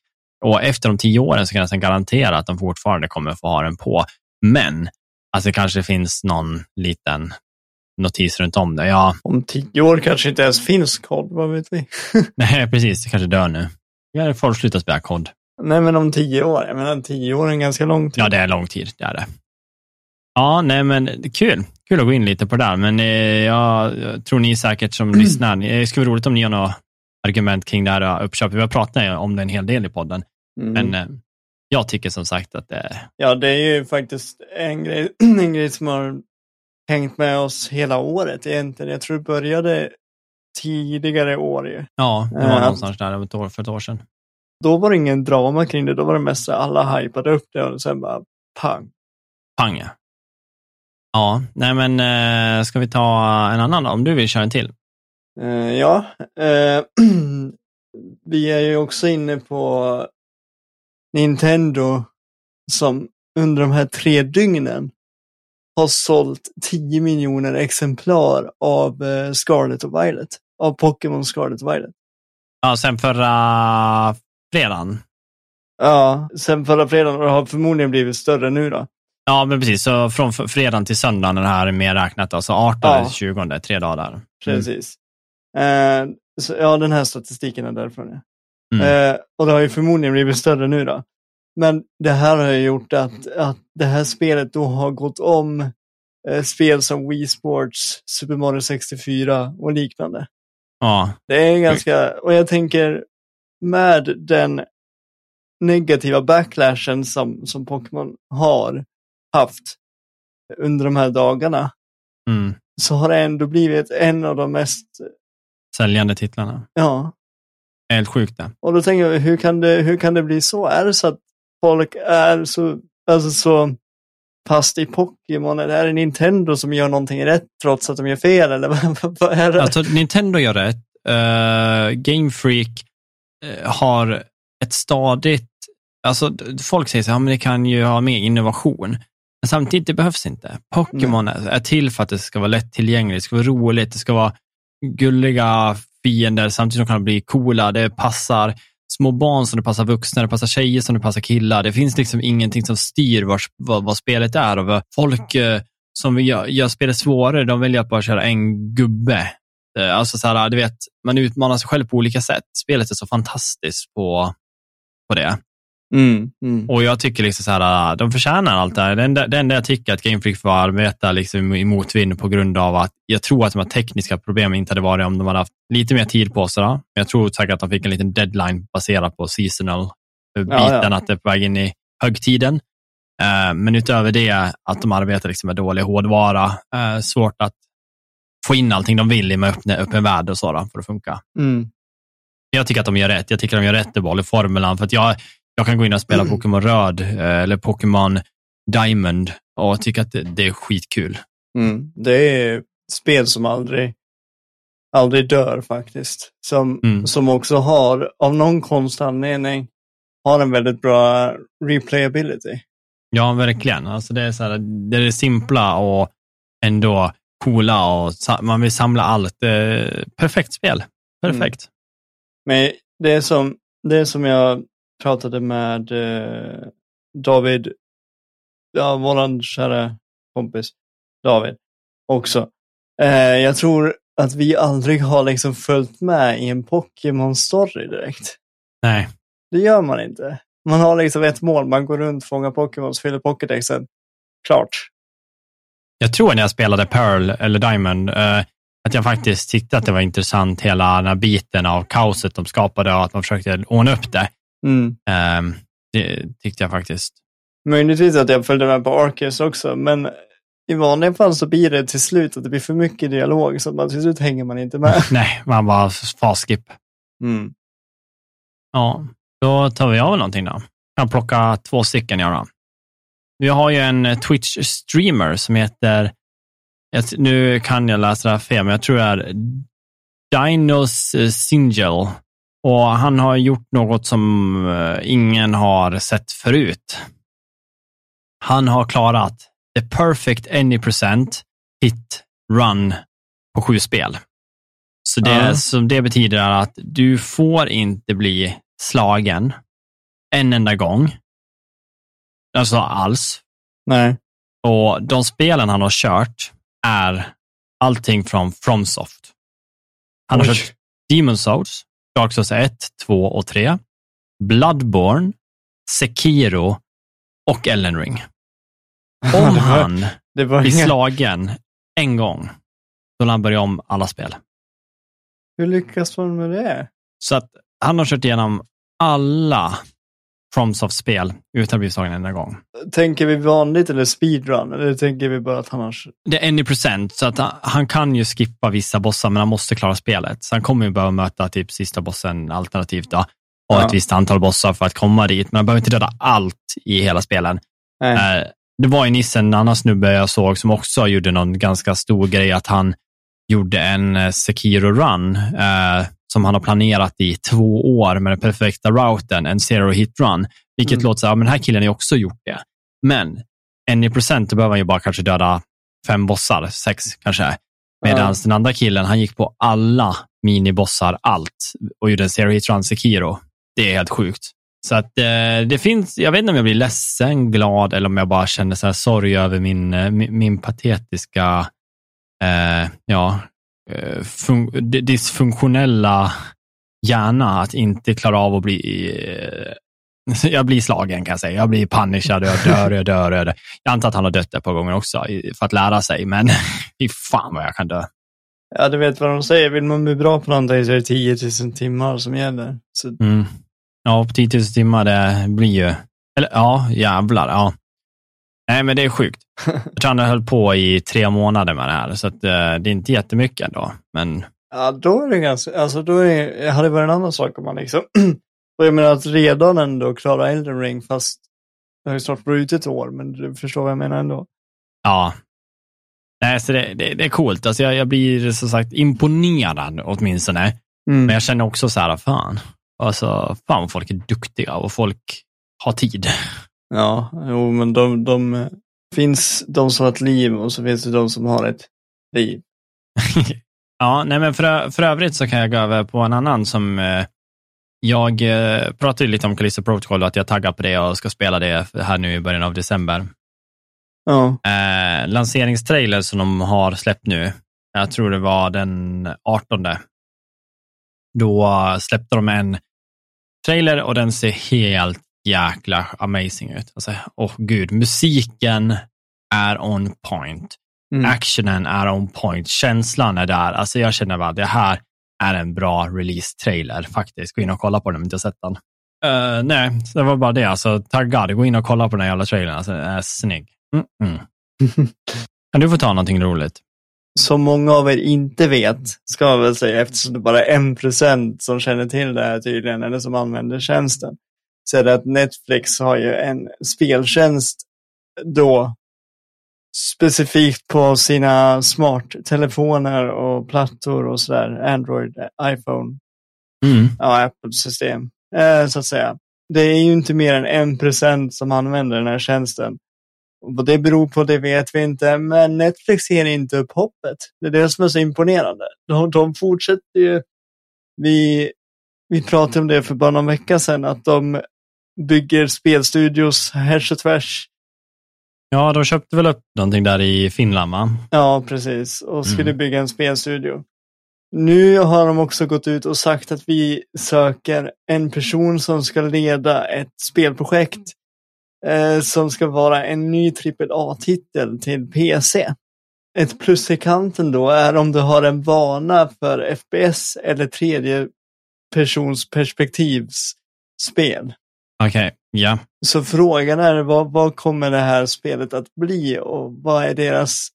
Och efter de tio åren så kan jag nästan garantera att de fortfarande kommer få ha den på. Men alltså det kanske finns någon liten notis runt om det. Ja, Om tio år kanske inte ens finns kod, vad vet vi? nej, precis, det kanske dör nu. Ja, folk slutar spela kod. Nej men om tio år, jag menar tio år är en ganska lång tid. Ja, det är lång tid, det är det. Ja, nej men kul. Kul att gå in lite på det där, men eh, jag tror ni säkert som lyssnar, det skulle vara roligt om ni har några argument kring det här eh, uppköpet. Vi har pratat om det en hel del i podden, Mm. men eh, jag tycker som sagt att det Ja, det är ju faktiskt en grej, en grej som har hängt med oss hela året egentligen. Jag tror det började tidigare år ju. ja, det var Ja. någonstans där ett år, för ett år sedan. Då var det ingen drama kring det, då var det mest alla hypade upp det och sen bara pang. Pang ja. Ja, nej men eh, ska vi ta en annan då, om du vill köra en till? Eh, ja, eh, vi är ju också inne på Nintendo som under de här tre dygnen har sålt 10 miljoner exemplar av eh, Scarlet och Violet. Av Pokémon Scarlet och Violet. Ja, sen förra fredagen. Ja, sen förra fredagen och det har förmodligen blivit större nu då. Ja, men precis. Så från fredagen till söndagen är det här mer räknat. Alltså 18 Ja. till 20, tre dagar. Mm. Precis. Eh, så, ja, den här statistiken är därifrån. Ja. Mm. Eh, och det har ju förmodligen blivit större nu då. Men det här har ju gjort att, att det här spelet då har gått om eh, spel som Wii Sports, Super Mario 64 och liknande. Ja, Det är ganska, och jag tänker med den negativa backlashen som, som Pokémon har haft under de här dagarna mm. så har det ändå blivit en av de mest, säljande titlarna. ja, Helt sjukt det. Och då tänker jag, hur kan det, hur kan det bli så? Är det så att folk är så, alltså så fast i Pokémon? Eller är det Nintendo som gör någonting rätt trots att de gör fel? Eller vad, är det? Alltså, Nintendo gör rätt. Uh, Game Freak eh, har ett stadigt... Alltså, folk säger så här, "Ja, men det kan ju ha mer innovation. Men samtidigt, det behövs inte. Pokémon är, är till för att det ska vara lättillgängligt, det ska vara roligt, det ska vara gulliga fiender samtidigt som de kan bli coola. Det passar små barn som det passar vuxna, det passar tjejer som det passar killar. Det finns liksom ingenting som styr vars, vad, vad spelet är. Och folk eh, som vill gör, gör spelet svårare, de väljer att bara köra en gubbe. Eh, Alltså så här, du vet, man utmanar sig själv på olika sätt. Spelet är så fantastiskt på, på det. Mm, mm. Och jag tycker liksom så här, de förtjänar allt det här. Det enda, det enda jag tycker att Game Freak får arbeta liksom i motvind på grund av att jag tror att de här tekniska problemen inte hade varit om de hade haft lite mer tid på sig. Då. Jag tror säkert att de fick en liten deadline baserat på seasonal biten, Ja, ja. att det är på väg in i högtiden. Eh, Men utöver det, att de arbetar liksom med dålig hårdvara. eh, Svårt att få in allting de vill i med öppen, öppen värld och så då, för att funka. Mm. Jag tycker att de gör rätt. Jag tycker att de gör rätt i formulan. För att jag, jag kan gå in och spela Mm. Pokémon Röd eh, eller Pokémon Diamond och tycka att det, det är skitkul. Mm. Det är spel som aldrig, aldrig dör faktiskt. Som, Mm. som också har, av någon konstig anledning, har en väldigt bra replayability. Ja, verkligen. Alltså det, är så här, det är det simpla och ändå coola och man vill samla allt. Perfekt spel. Perfekt. Men det är som, det är som jag pratade med eh, David, ja, våran kära kompis David också. Eh, jag tror att vi aldrig har liksom följt med i en Pokémon-story direkt. Nej. Det gör man inte. Man har liksom ett mål, man går runt, fångar Pokémons, fyller Pokédexen. Klart. Jag tror när jag spelade Pearl eller Diamond eh, att jag faktiskt tyckte att det var intressant hela den här biten av kaoset de skapade och att man försökte ordna upp det. Mm. Eh, det tyckte jag faktiskt. Möjligtvis att jag följde med på Arceus också, men i vanliga fall så blir det till slut att det blir för mycket dialog, så man, till slut hänger man inte med. Nej, man bara faskip. Mm. Ja, då tar vi av någonting då. Jag kan plocka två stycken jag då. Vi har ju en Twitch-streamer som heter, nu kan jag läsa det här fel, men jag tror det är Dinos Singel. Och han har gjort något som eh, ingen har sett förut. Han har klarat the perfect any percent hit run på sju spel. Så det, Ja. som det betyder är att du får inte bli slagen en enda gång. Alltså alls. Nej. Och de spelen han har kört är allting från Fromsoft. Han har Oj. kört Demon Souls, Dark Souls 1, 2 och 3, Bloodborne, Sekiro och Elden Ring. Om han det var blir inga, slagen en gång, då lär han börja om alla spel. Hur lyckas man med det? Så att han har kört igenom alla FromSoft-spel utan att bli slagen en enda gång. Tänker vi vanligt eller speedrun? Eller tänker vi bara att han har... Det är any procent, så att han, han kan ju skippa vissa bossar, men han måste klara spelet. Så han kommer ju behöva möta typ sista bossen alternativt då, och Ja. ett visst antal bossar för att komma dit. Men han behöver inte döda allt i hela spelen. Nej. Eh, Det var ju nyss en annan snubbe jag såg som också gjorde någon ganska stor grej, att han gjorde en eh, Sekiro-run eh, som han har planerat i två år med den perfekta routen, en zero hit run. Vilket Mm. låter så här, men den här killen har också gjort det. Men en i procent, då behöver han ju bara kanske döda fem bossar, sex kanske. Medan Ja. den andra killen, han gick på alla minibossar, allt, och gjorde en zero hit run Sekiro. Det är helt sjukt. Så att eh, det finns, jag vet inte om jag blir ledsen, glad eller om jag bara känner så här sorg över min, eh, min, min patetiska, eh, ja, eh, fun, dysfunktionella hjärna att inte klara av att bli, eh, jag blir slagen kan jag säga. Jag blir punishad, jag dör, jag dör, jag dör. Jag antar att han har dött ett par gånger också för att lära sig, men fy fan vad jag kan dö. Ja, du vet vad de säger. Vill man bli bra på någonting så är det 10 000 timmar som gäller. Så, Mm. Ja, på 10 000 timmar det blir ju... Eller ja, jävlar. Ja. Nej, men det är sjukt. Jag tror han höll på i tre månader med det här, så att, eh, det är inte jättemycket ändå. Men ja, då är det ganska... Alltså, då är, hade det varit en annan sak om man liksom... och jag menar att redan ändå klara Elden Ring, fast det har ju snart brutit ett år, men du förstår vad jag menar ändå. ja. Nej, så det, det, det är coolt. Alltså, jag, jag blir som sagt imponerad åtminstone. Mm. Men jag känner också så här, fan. Alltså, fan vad folk är duktiga och folk har tid. Ja, jo, men de, de finns de som har ett liv och så finns det de som har ett liv. Ja, nej men för, för övrigt så kan jag gå över på en annan som eh, jag eh, pratade lite om Callisto Protocol och att jag taggar på det och ska spela det här nu i början av december. Ja, Eh, lanseringstrailer som de har släppt nu, jag tror det var den 18. Då släppte de en trailer och den ser helt jäkla amazing ut. Alltså, åh gud, musiken är on point. Mm. Actionen är on point. Känslan är där. Alltså jag känner bara, det här är en bra release-trailer faktiskt. Gå in och kolla på den om du inte har sett den. Uh, nej, så det var bara det. Alltså, taggad. Gå in och kolla på den här jävla trailern. Alltså, den är snygg. Mm -mm. kan du få ta någonting roligt? Som många av er inte vet, ska jag väl säga, eftersom det bara är en procent som känner till det här tydligen, eller som använder tjänsten, så är det att Netflix har ju en speltjänst då specifikt på sina smarttelefoner och plattor och sådär, Android, iPhone, Mm. ja, Apple-system, eh, så att säga. Det är ju inte mer än en procent som använder den här tjänsten. Och vad det beror på, det vet vi inte, men Netflix ger inte upp hoppet. Det är det som är så imponerande. De, de fortsätter ju. Vi, vi pratade om det för bara någon vecka sedan, att de bygger spelstudios härs och tvärs. Ja, de köpte väl upp någonting där i Finland, va? Ja, precis. Och skulle Mm. bygga en spelstudio. Nu har de också gått ut och sagt att vi söker en person som ska leda ett spelprojekt eh, som ska vara en ny AAA-titel till PC. Ett plus i kanten då är om du har en vana för FPS eller tredje persons perspektivsspel. Okej, ja. Så frågan är vad, vad kommer det här spelet att bli och vad är deras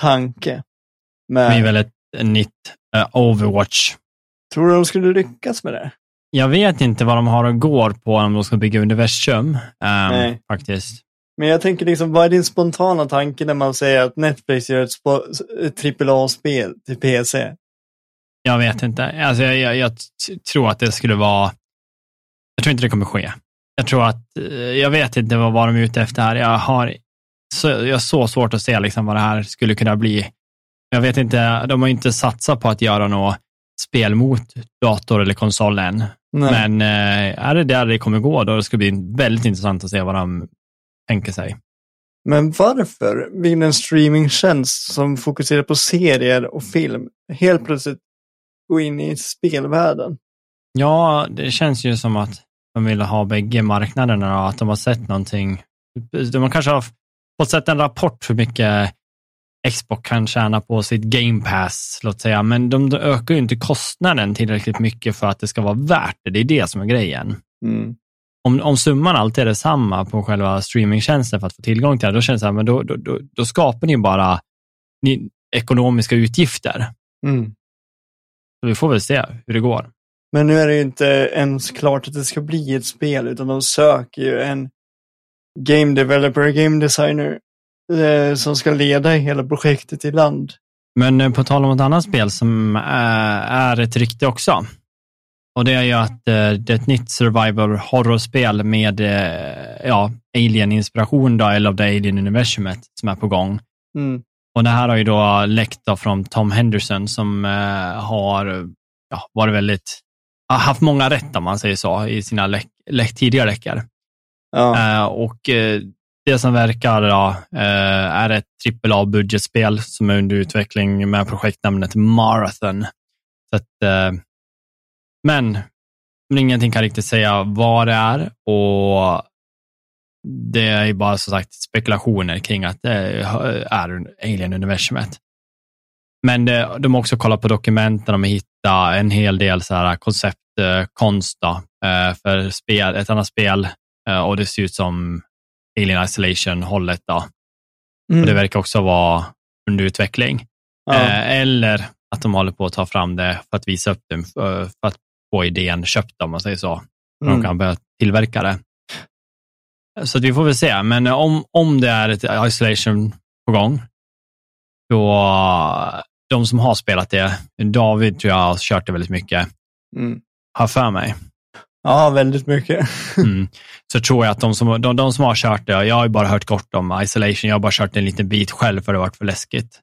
tanke? Det är Med, väl ett nytt eh, Overwatch. tror du de skulle lyckas med det? Jag vet inte vad de har och går på om de ska bygga universum, ehm, Nej. faktiskt. Men jag tänker liksom, vad är din spontana tanke när man säger att Netflix gör ett AAA-spel till PC? Jag vet inte. Alltså, jag, jag, jag tror att det skulle vara... Jag tror inte det kommer ske. Jag tror att... eh, Jag vet inte vad, vad de är ute efter här. Jag har så, jag har så svårt att se liksom vad det här skulle kunna bli. Jag vet inte, de har inte satsat på att göra något spel mot dator eller konsol än. Nej. Men eh, är det där det kommer gå, då ska det bli väldigt intressant att se vad de tänker sig. Men varför vill en streamingtjänst som fokuserar på serier och film helt plötsligt gå in i spelvärlden? Ja, det känns ju som att de vill ha bägge marknaderna och att de har sett någonting. De kanske har fått sett en rapport hur mycket Xbox kan tjäna på sitt Game Pass, låt säga, men de, ökar ju inte kostnaden tillräckligt mycket för att det ska vara värt det. Det är det som är grejen. Mm. Om, om summan alltid är detsamma på själva streamingtjänsten för att få tillgång till det, då känns det här, men då, då, då, då skapar ni bara ni, ekonomiska utgifter. Mm. Så vi får väl se hur det går. Men nu är det ju inte ens klart att det ska bli ett spel, utan de söker ju en game developer, game designer eh, som ska leda hela projektet i land. Men eh, på tal om ett annat spel som eh, är ett rykte också. Och det är ju att eh, det är ett nytt survival horrorspel med ja, alien-inspiration, då, eller av det alien-universumet som är på gång. Mm. Och det här har ju då läckt då från Tom Henderson som eh, har ja, varit väldigt, haft många rätt om man säger så i sina läck, läck, tidigare läckor. Ja. Eh, och eh, det som verkar då, är ett AAA-budgetspel som är under utveckling med projektnamnet Marathon. Så att, men men ingenting kan riktigt säga vad det är och det är ju bara som sagt spekulationer kring att det är Alien-universumet. Men de har också kollat på dokument där de har hittat en hel del så här konceptkonst då, eh, för spel, ett annat spel eh, och det ser ut som Alien Isolation-hållet. Mm. Och det verkar också vara under utveckling. ja. Eh, eller att de håller på att ta fram det för att visa upp det, för, att få idén köpt om man säger så. Så Mm. de kan börja tillverka det. Så vi får väl se, men om, om det är ett isolation på gång, då de som har spelat det, David tror jag har kört det väldigt mycket, Mm. har för mig, ja, väldigt mycket. mm, så tror jag att de som, de, de som har kört det, jag har ju bara hört kort om isolation, jag har bara kört en liten bit själv för det har varit för läskigt.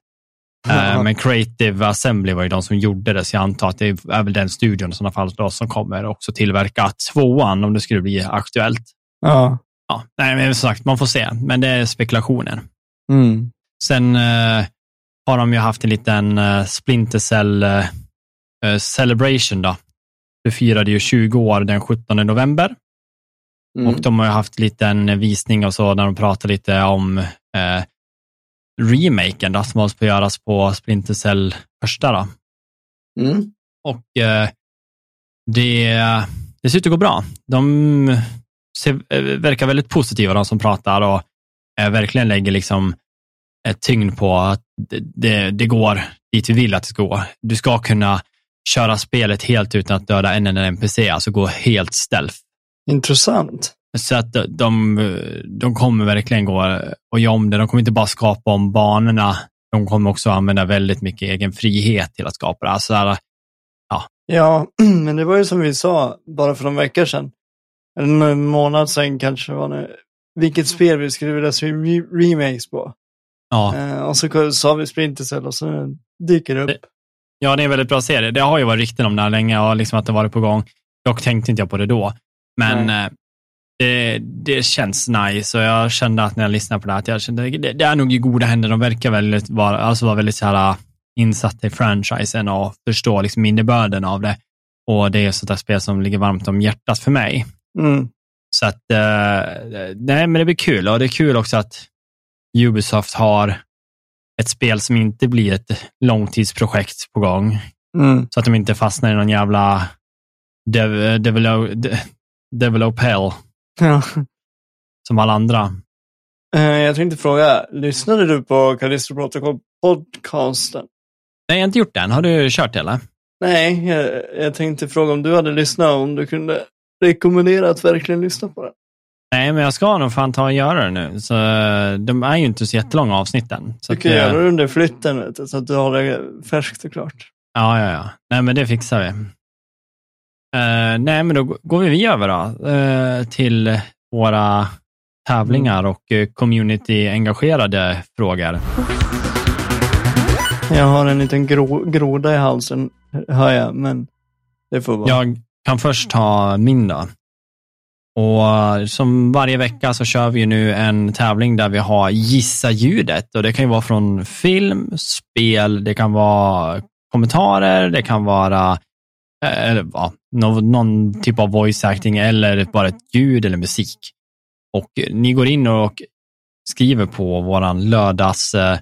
Eh, Men Creative Assembly var ju de som gjorde det, så jag antar att det är väl den studion i sådana fall då, som kommer också tillverka tvåan om det skulle bli aktuellt. ja. Ja, nej, men som sagt, man får se, men det är spekulationer. Mm. Sen eh, har de ju haft en liten eh, Splinter Cell eh, eh, Celebration. Då. Det firade ju 20 år den 17 november. Mm. Och de har ju haft en visning och så, när de pratar lite om eh, remaken då, som hålls på att göras på Splinter Cell första. Då. Mm. Och eh, det, det ser ut att gå bra. De ser, eh, verkar väldigt positiva, de som pratar, och eh, verkligen lägger liksom ett tyngd på att det, det, går dit vi vill att det ska gå. Du ska kunna köra spelet helt utan att döda en enda NPC, alltså gå helt stealth. Intressant. Så att de, de kommer verkligen gå och göra om det. De kommer inte bara skapa om banorna, de kommer också använda väldigt mycket egen frihet till att skapa det. Alltså, där, Ja, men det var ju som vi sa bara för några veckor sedan. En månad sedan kanske var det. Vilket spel vi skulle vilja se re- remakes på. ja, Eh, och så sa vi Splinter Cell och så dyker det upp. ja, det är en väldigt bra serie. Det har ju varit rykten om det här länge och liksom att det varit på gång. Dock tänkte inte jag på det då. Men eh, det, det känns nice och jag kände att när jag lyssnade på det här, att jag kände, det, det är nog i goda händer. De verkar väldigt vara, alltså vara väldigt så här, äh, insatta i franchisen och förstå liksom innebörden av det. Och det är sånt där spel som ligger varmt om hjärtat för mig. Mm. Så att, eh, nej men det blir kul och det är kul också att Ubisoft har ett spel som inte blir ett långtidsprojekt på gång. Mm. Så att de inte fastnar i någon jävla dev, develop, de, develop hell Ja. som alla andra. Eh, jag tänkte fråga, lyssnade du på Callisto Protocol podcasten? Nej, jag har inte gjort det än. Har du kört det eller? Nej, jag, jag tänkte fråga om du hade lyssnat om du kunde rekommendera att verkligen lyssna på den. Nej, men jag ska nog fan ta och göra det nu. Så, eh, de är ju inte så jättelånga avsnitten. Så Du att, kan eh, göra det under flytten så att du har det färskt och klart. Ja, ja, ja. Nej, men det fixar vi. Eh, nej, men då går vi över då, eh, till våra tävlingar och eh, community-engagerade frågor. Jag har en liten gro, groda i halsen, hör jag, men det får vara. Jag kan först ta min då. Och som varje vecka så kör vi ju nu en tävling där vi har gissa ljudet och det kan ju vara från film, spel, det kan vara kommentarer, det kan vara eh, eller, ja, någon, någon typ av voice acting eller bara ett ljud eller musik. Och ni går in och skriver på våran lördags eh,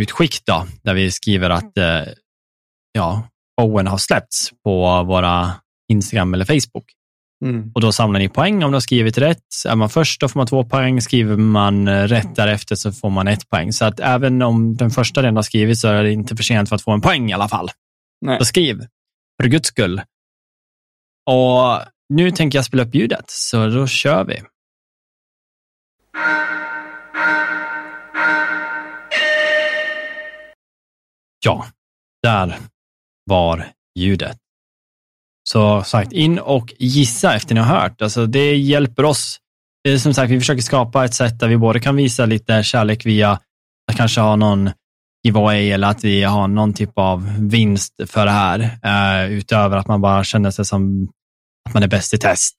utskick då, där vi skriver att eh, ja, showen har släppts på våra Instagram eller Facebook. Mm. Och då samlar ni poäng om du har skrivit rätt. Är man först då får man två poäng. Skriver man eh, rätt därefter så får man ett poäng. Så att även om den första redan har skrivit så är det inte för sent för att få en poäng i alla fall. Nej. Så skriv, för guds skull. Och nu tänker jag spela upp ljudet, så då kör vi. Ja, där var ljudet. Så sagt, in och gissa efter ni har hört. Alltså, det hjälper oss. Det är som sagt, vi försöker skapa ett sätt där vi både kan visa lite kärlek via att kanske ha någon giveaway eller att vi har någon typ av vinst för det här, eh, utöver att man bara känner sig som att man är bäst i test.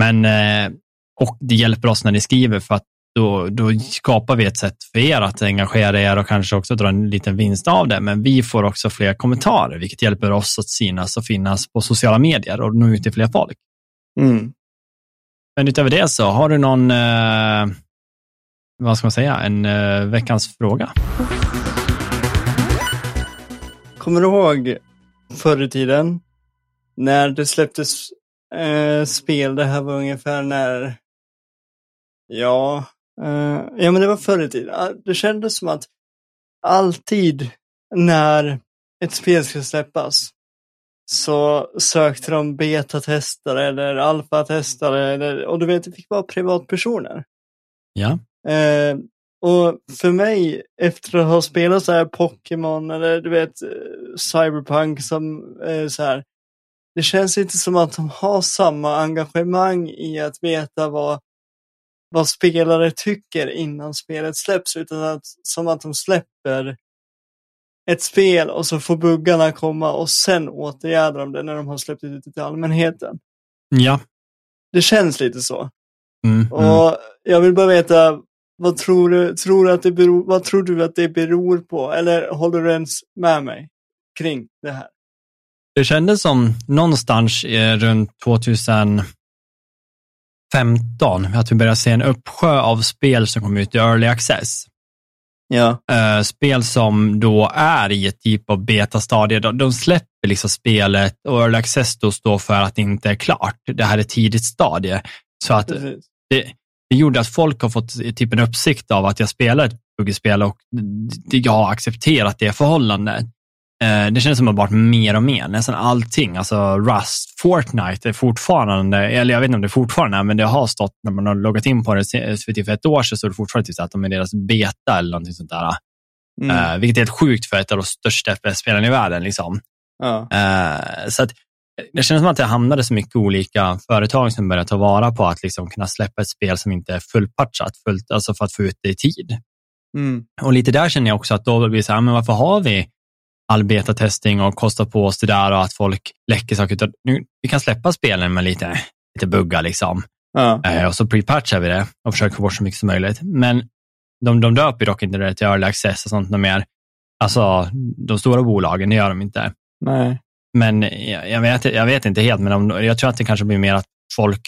Men, eh, och det hjälper oss när ni skriver för att då, då skapar vi ett sätt för er att engagera er och kanske också dra en liten vinst av det. Men vi får också fler kommentarer, vilket hjälper oss att synas och finnas på sociala medier och nå ut till fler folk. Mm. Men utöver det så, har du någon, eh, vad ska man säga, en eh, veckans fråga? Kommer du ihåg förr i tiden när det släpptes eh, spel, det här var ungefär när, ja, eh, ja men det var förr i tiden. Ah, Det kändes som att alltid när ett spel ska släppas så sökte de betatestare eller alfatestare eller, och du vet, det fick vara privatpersoner. Ja. Eh, och för mig, efter att ha spelat så här Pokémon eller du vet eh, Cyberpunk som eh, så här. Det känns inte som att de har samma engagemang i att veta vad, vad spelare tycker innan spelet släpps, utan att, som att de släpper ett spel och så får buggarna komma och sen åtgärdar de det när de har släppt ut det till allmänheten. Ja. Det känns lite så. Mm, mm. Och jag vill bara veta, vad tror du, tror att det beror, vad tror du att det beror på? Eller håller du ens med mig kring det här? Det kändes som någonstans eh, runt 2015 15, att vi börjar se en uppsjö av spel som kommer ut i early access. Ja. Uh, spel som då är i ett typ av betastadie. De, de släpper liksom spelet och early access då står för att det inte är klart. Det här är tidigt stadie. Så att det, det gjorde att folk har fått typ en uppsikt av att jag spelar ett buggyspel och jag har accepterat det förhållandet. Uh, det känns som att det har varit mer och mer, nästan allting. Alltså Rust, Fortnite är fortfarande, eller jag vet inte om det fortfarande är, men det har stått när man har loggat in på det för ett år sedan så är det fortfarande typ att de är deras beta eller någonting sånt där. Mm. Uh, vilket är helt sjukt för ett av de största FPS-spelen i världen. Liksom. Ja. Uh, så att, det känns som att det hamnade så mycket olika företag som börjar ta vara på att liksom kunna släppa ett spel som inte är fullpatchat, fullt, alltså för att få ut det i tid. Mm. Och lite där känner jag också att då blir det så här, men varför har vi all betatesting och kostar på oss det där och att folk läcker saker. Nu, vi kan släppa spelen med lite, lite buggar liksom. Ja. Eh, och så prepatchar vi det och försöker få bort så mycket som möjligt. Men de, de döper dock inte det till early access och sånt mer. Alltså, de stora bolagen, det gör de inte. Nej. Men jag, jag, vet, jag vet inte helt, men om, jag tror att det kanske blir mer att folk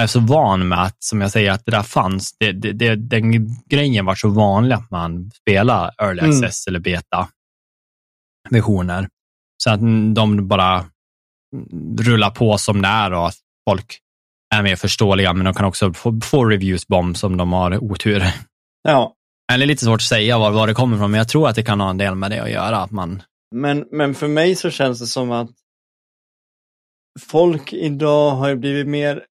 är så van med att, som jag säger, att det där fanns. Det, det, det, den grejen var så vanlig att man spelar early mm. access mm. eller beta versioner. Så att de bara rullar på som det är och att folk är mer förståeliga, men de kan också få, få reviews bomb som de har otur. Ja. Eller lite svårt att säga var, var det kommer ifrån, men jag tror att det kan ha en del med det att göra. Att man... men, men för mig så känns det som att folk idag har blivit mer,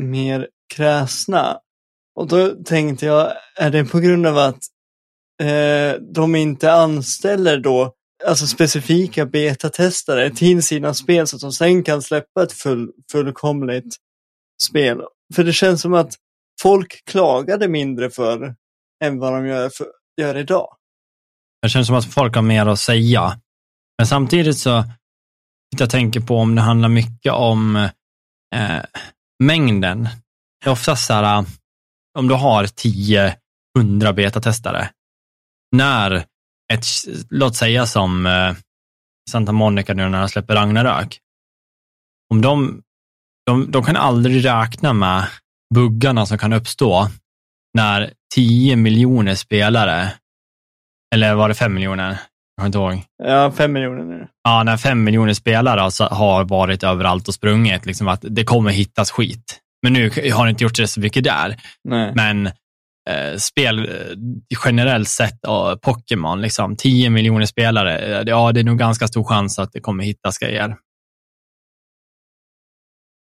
mer kräsna. Och då tänkte jag, är det på grund av att eh, de inte anställer då alltså specifika betatestare till sina spel så att de sen kan släppa ett full, fullkomligt spel. För det känns som att folk klagade mindre för än vad de gör, för, gör idag. Det känns som att folk har mer att säga. Men samtidigt så, jag tänker på om det handlar mycket om eh, mängden. Det är oftast så här, eh, om du har 10-100 betatestare, när ett, låt säga som eh, Santa Monica nu när de släpper Ragnarök. Om de, de, de kan aldrig räkna med buggarna som kan uppstå när 10 miljoner spelare, eller var det 5 miljoner? Jag har inte ihåg. Ja, 5 miljoner nu. Ja, när 5 miljoner spelare alltså har varit överallt och sprungit, liksom att det kommer hittas skit. Men nu har det inte gjort det så mycket där. Nej. Men spel eh, generellt sett, Pokémon, liksom 10 miljoner spelare, eh, ja det är nog ganska stor chans att det kommer hittas grejer.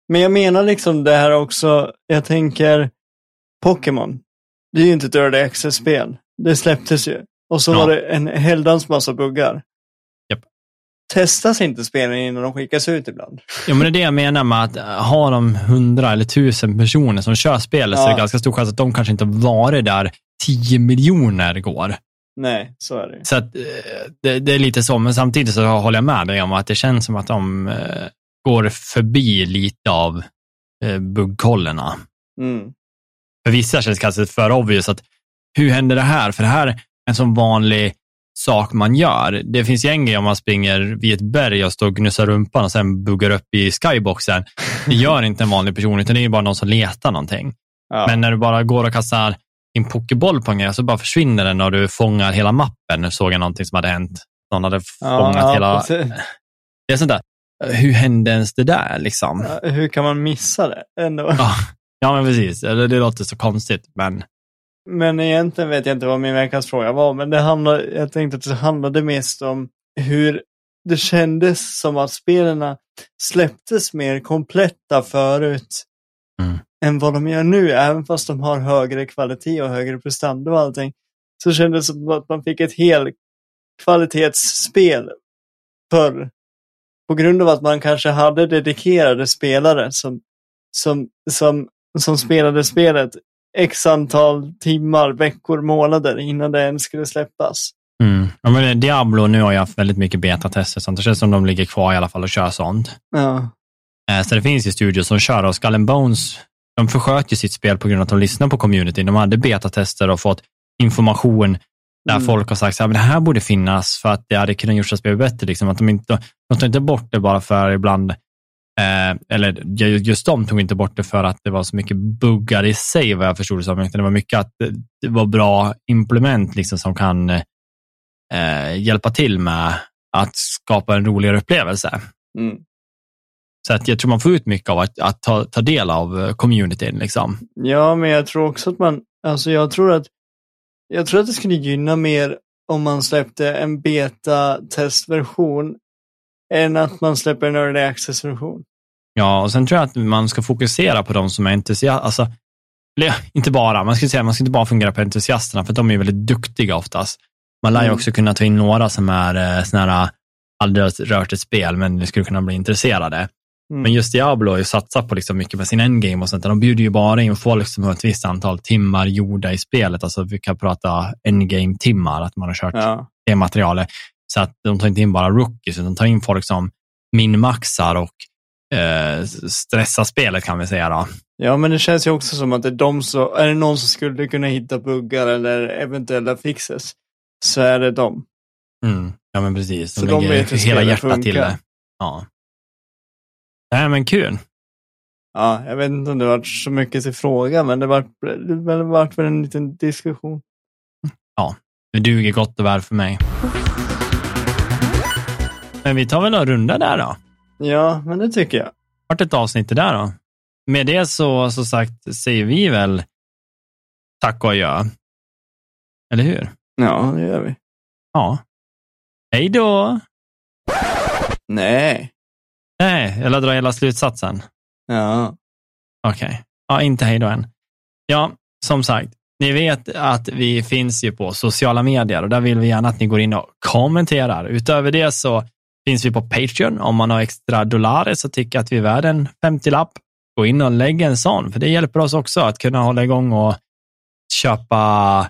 Men jag menar liksom det här också, jag tänker Pokémon, det är ju inte ett early access-spel. Det släpptes ju. Och så ja. var det en heldans massa buggar testas inte spelen innan de skickas ut ibland? Ja, men det är det jag menar med att har de hundra eller tusen personer som kör spelet ja. så är det ganska stor chans att de kanske inte varit där tio miljoner går. Nej, så är det. Så att, eh, det, det, är lite så, men samtidigt så håller jag med dig om att det känns som att de eh, går förbi lite av eh, buggkollerna. Mm. För vissa känns det kanske för obvious att hur händer det här? För det här är en sån vanlig sak man gör. Det finns ju en grej om man springer vid ett berg och står och gnussar rumpan och sen buggar upp i skyboxen. Det gör inte en vanlig person, utan det är bara någon som letar någonting. Ja. Men när du bara går och kastar din pokéboll på en grej så bara försvinner den och du fångar hela mappen. Nu såg jag någonting som hade hänt. Någon hade fångat ja, hela... Precis. Det är sånt där. Hur hände ens det där? Liksom? hur kan man missa det? Ändå. Ja, ja men precis. Det, det låter så konstigt, men men egentligen vet jag inte vad min veckans fråga var, men det handlade, jag tänkte att det handlade mest om hur det kändes som att spelarna släpptes mer kompletta förut mm. än vad de gör nu, även fast de har högre kvalitet och högre prestanda och allting. Så kändes det som att man fick ett helt kvalitetsspel förr. På grund av att man kanske hade dedikerade spelare som, som, som, som spelade spelet x antal timmar, veckor, månader innan det ens skulle släppas. Mm. Ja, men Diablo nu har jag haft väldigt mycket betatester, sånt. det känns som de ligger kvar i alla fall och kör sånt. Ja. Eh, så det finns ju studios som kör och Skull Bones, de försköt ju sitt spel på grund av att de lyssnade på communityn. De hade betatester och fått information där mm. folk har sagt att det här borde finnas för att det hade kunnat gjort spelet bättre. Liksom, att de, inte, de tar inte bort det bara för ibland Eh, eller ju- just de tog inte bort det för att det var så mycket buggar i sig, vad jag förstod det som. Utan Det var mycket att det- var bra implement liksom, som kan eh, hjälpa till med att skapa en roligare upplevelse. Mm. Så att jag tror man får ut mycket av att, att ta, ta del av eh, communityn. Liksom. Ja, men jag tror också att man, alltså jag tror att, jag tror att det skulle gynna mer om man släppte en beta-testversion än att man släpper en early access-version. Ja, och sen tror jag att man ska fokusera på de som är entusiaster. Alltså, inte bara, man ska säga, man ska inte bara fungera på entusiasterna, för de är väldigt duktiga oftast. Man lär ju Mm. också kunna ta in några som är eh, såna här, aldrig rört ett spel, men skulle kunna bli intresserade. Mm. Men just Diablo har ju satsat på liksom mycket med sin endgame och sånt. De bjuder ju bara in folk som har ett visst antal timmar gjorda i spelet. Alltså vi kan prata endgame-timmar, att man har kört Ja. det materialet. Så att de tar inte in bara rookies, utan de tar in folk som minmaxar och eh, stressar spelet kan vi säga. Då. ja, men det känns ju också som att det är, de som, är det någon som skulle kunna hitta buggar eller eventuella fixes så är det de. Mm. Ja, men precis. De Så de vet hur hela hjärtat till funkar. det. Ja. Nej, men kul. Ja, jag vet inte om det var så mycket till fråga, men det var, det var väl en liten diskussion. Det duger gott och väl för mig. Men vi tar väl en runda där då. Ja, men det tycker jag. Vart ett avsnitt det där då. Med det så, så sagt säger vi väl tack och adjö. Eller hur? Ja, det gör vi. Ja. Hej då! Nej. Nej, eller dra hela slutsatsen. Ja. Okej. Ja, inte hej då än. Ja, som sagt, ni vet att vi finns ju på sociala medier och där vill vi gärna att ni går in och kommenterar. Utöver det så finns vi på Patreon. Om man har extra dollar så tycker jag att vi är värd en 50-lapp. Gå in och lägg en sån, för det hjälper oss också att kunna hålla igång och köpa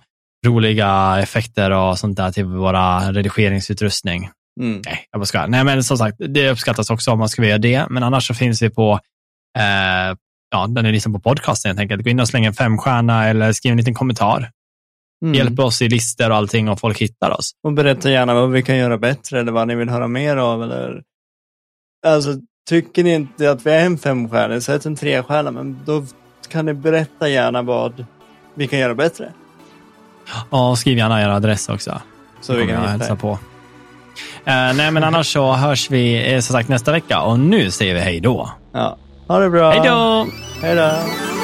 roliga effekter och sånt där till våra redigeringsutrustning. Mm. Nej, jag bara skojar. Nej, men som sagt, det uppskattas också om man skulle göra det. Men annars så finns vi på, eh, ja, där ni lyssnar på podcasten helt enkelt. Gå in och släng en femstjärna eller skriv en liten kommentar. Mm. Hjälp oss i listor och allting och folk hittar oss. Och berätta gärna vad vi kan göra bättre eller vad ni vill höra mer av. Eller... Alltså, tycker ni inte att vi är en femstjärna, sätt en trestjärna, men då kan ni berätta gärna vad vi kan göra bättre. Ja, och skriv gärna er adress också. Så vi kan jag hälsa på. Eh, nej, men annars så hörs vi eh, som sagt nästa vecka och nu säger vi hej då. Ja. Ha det bra. Hej då! Hej då.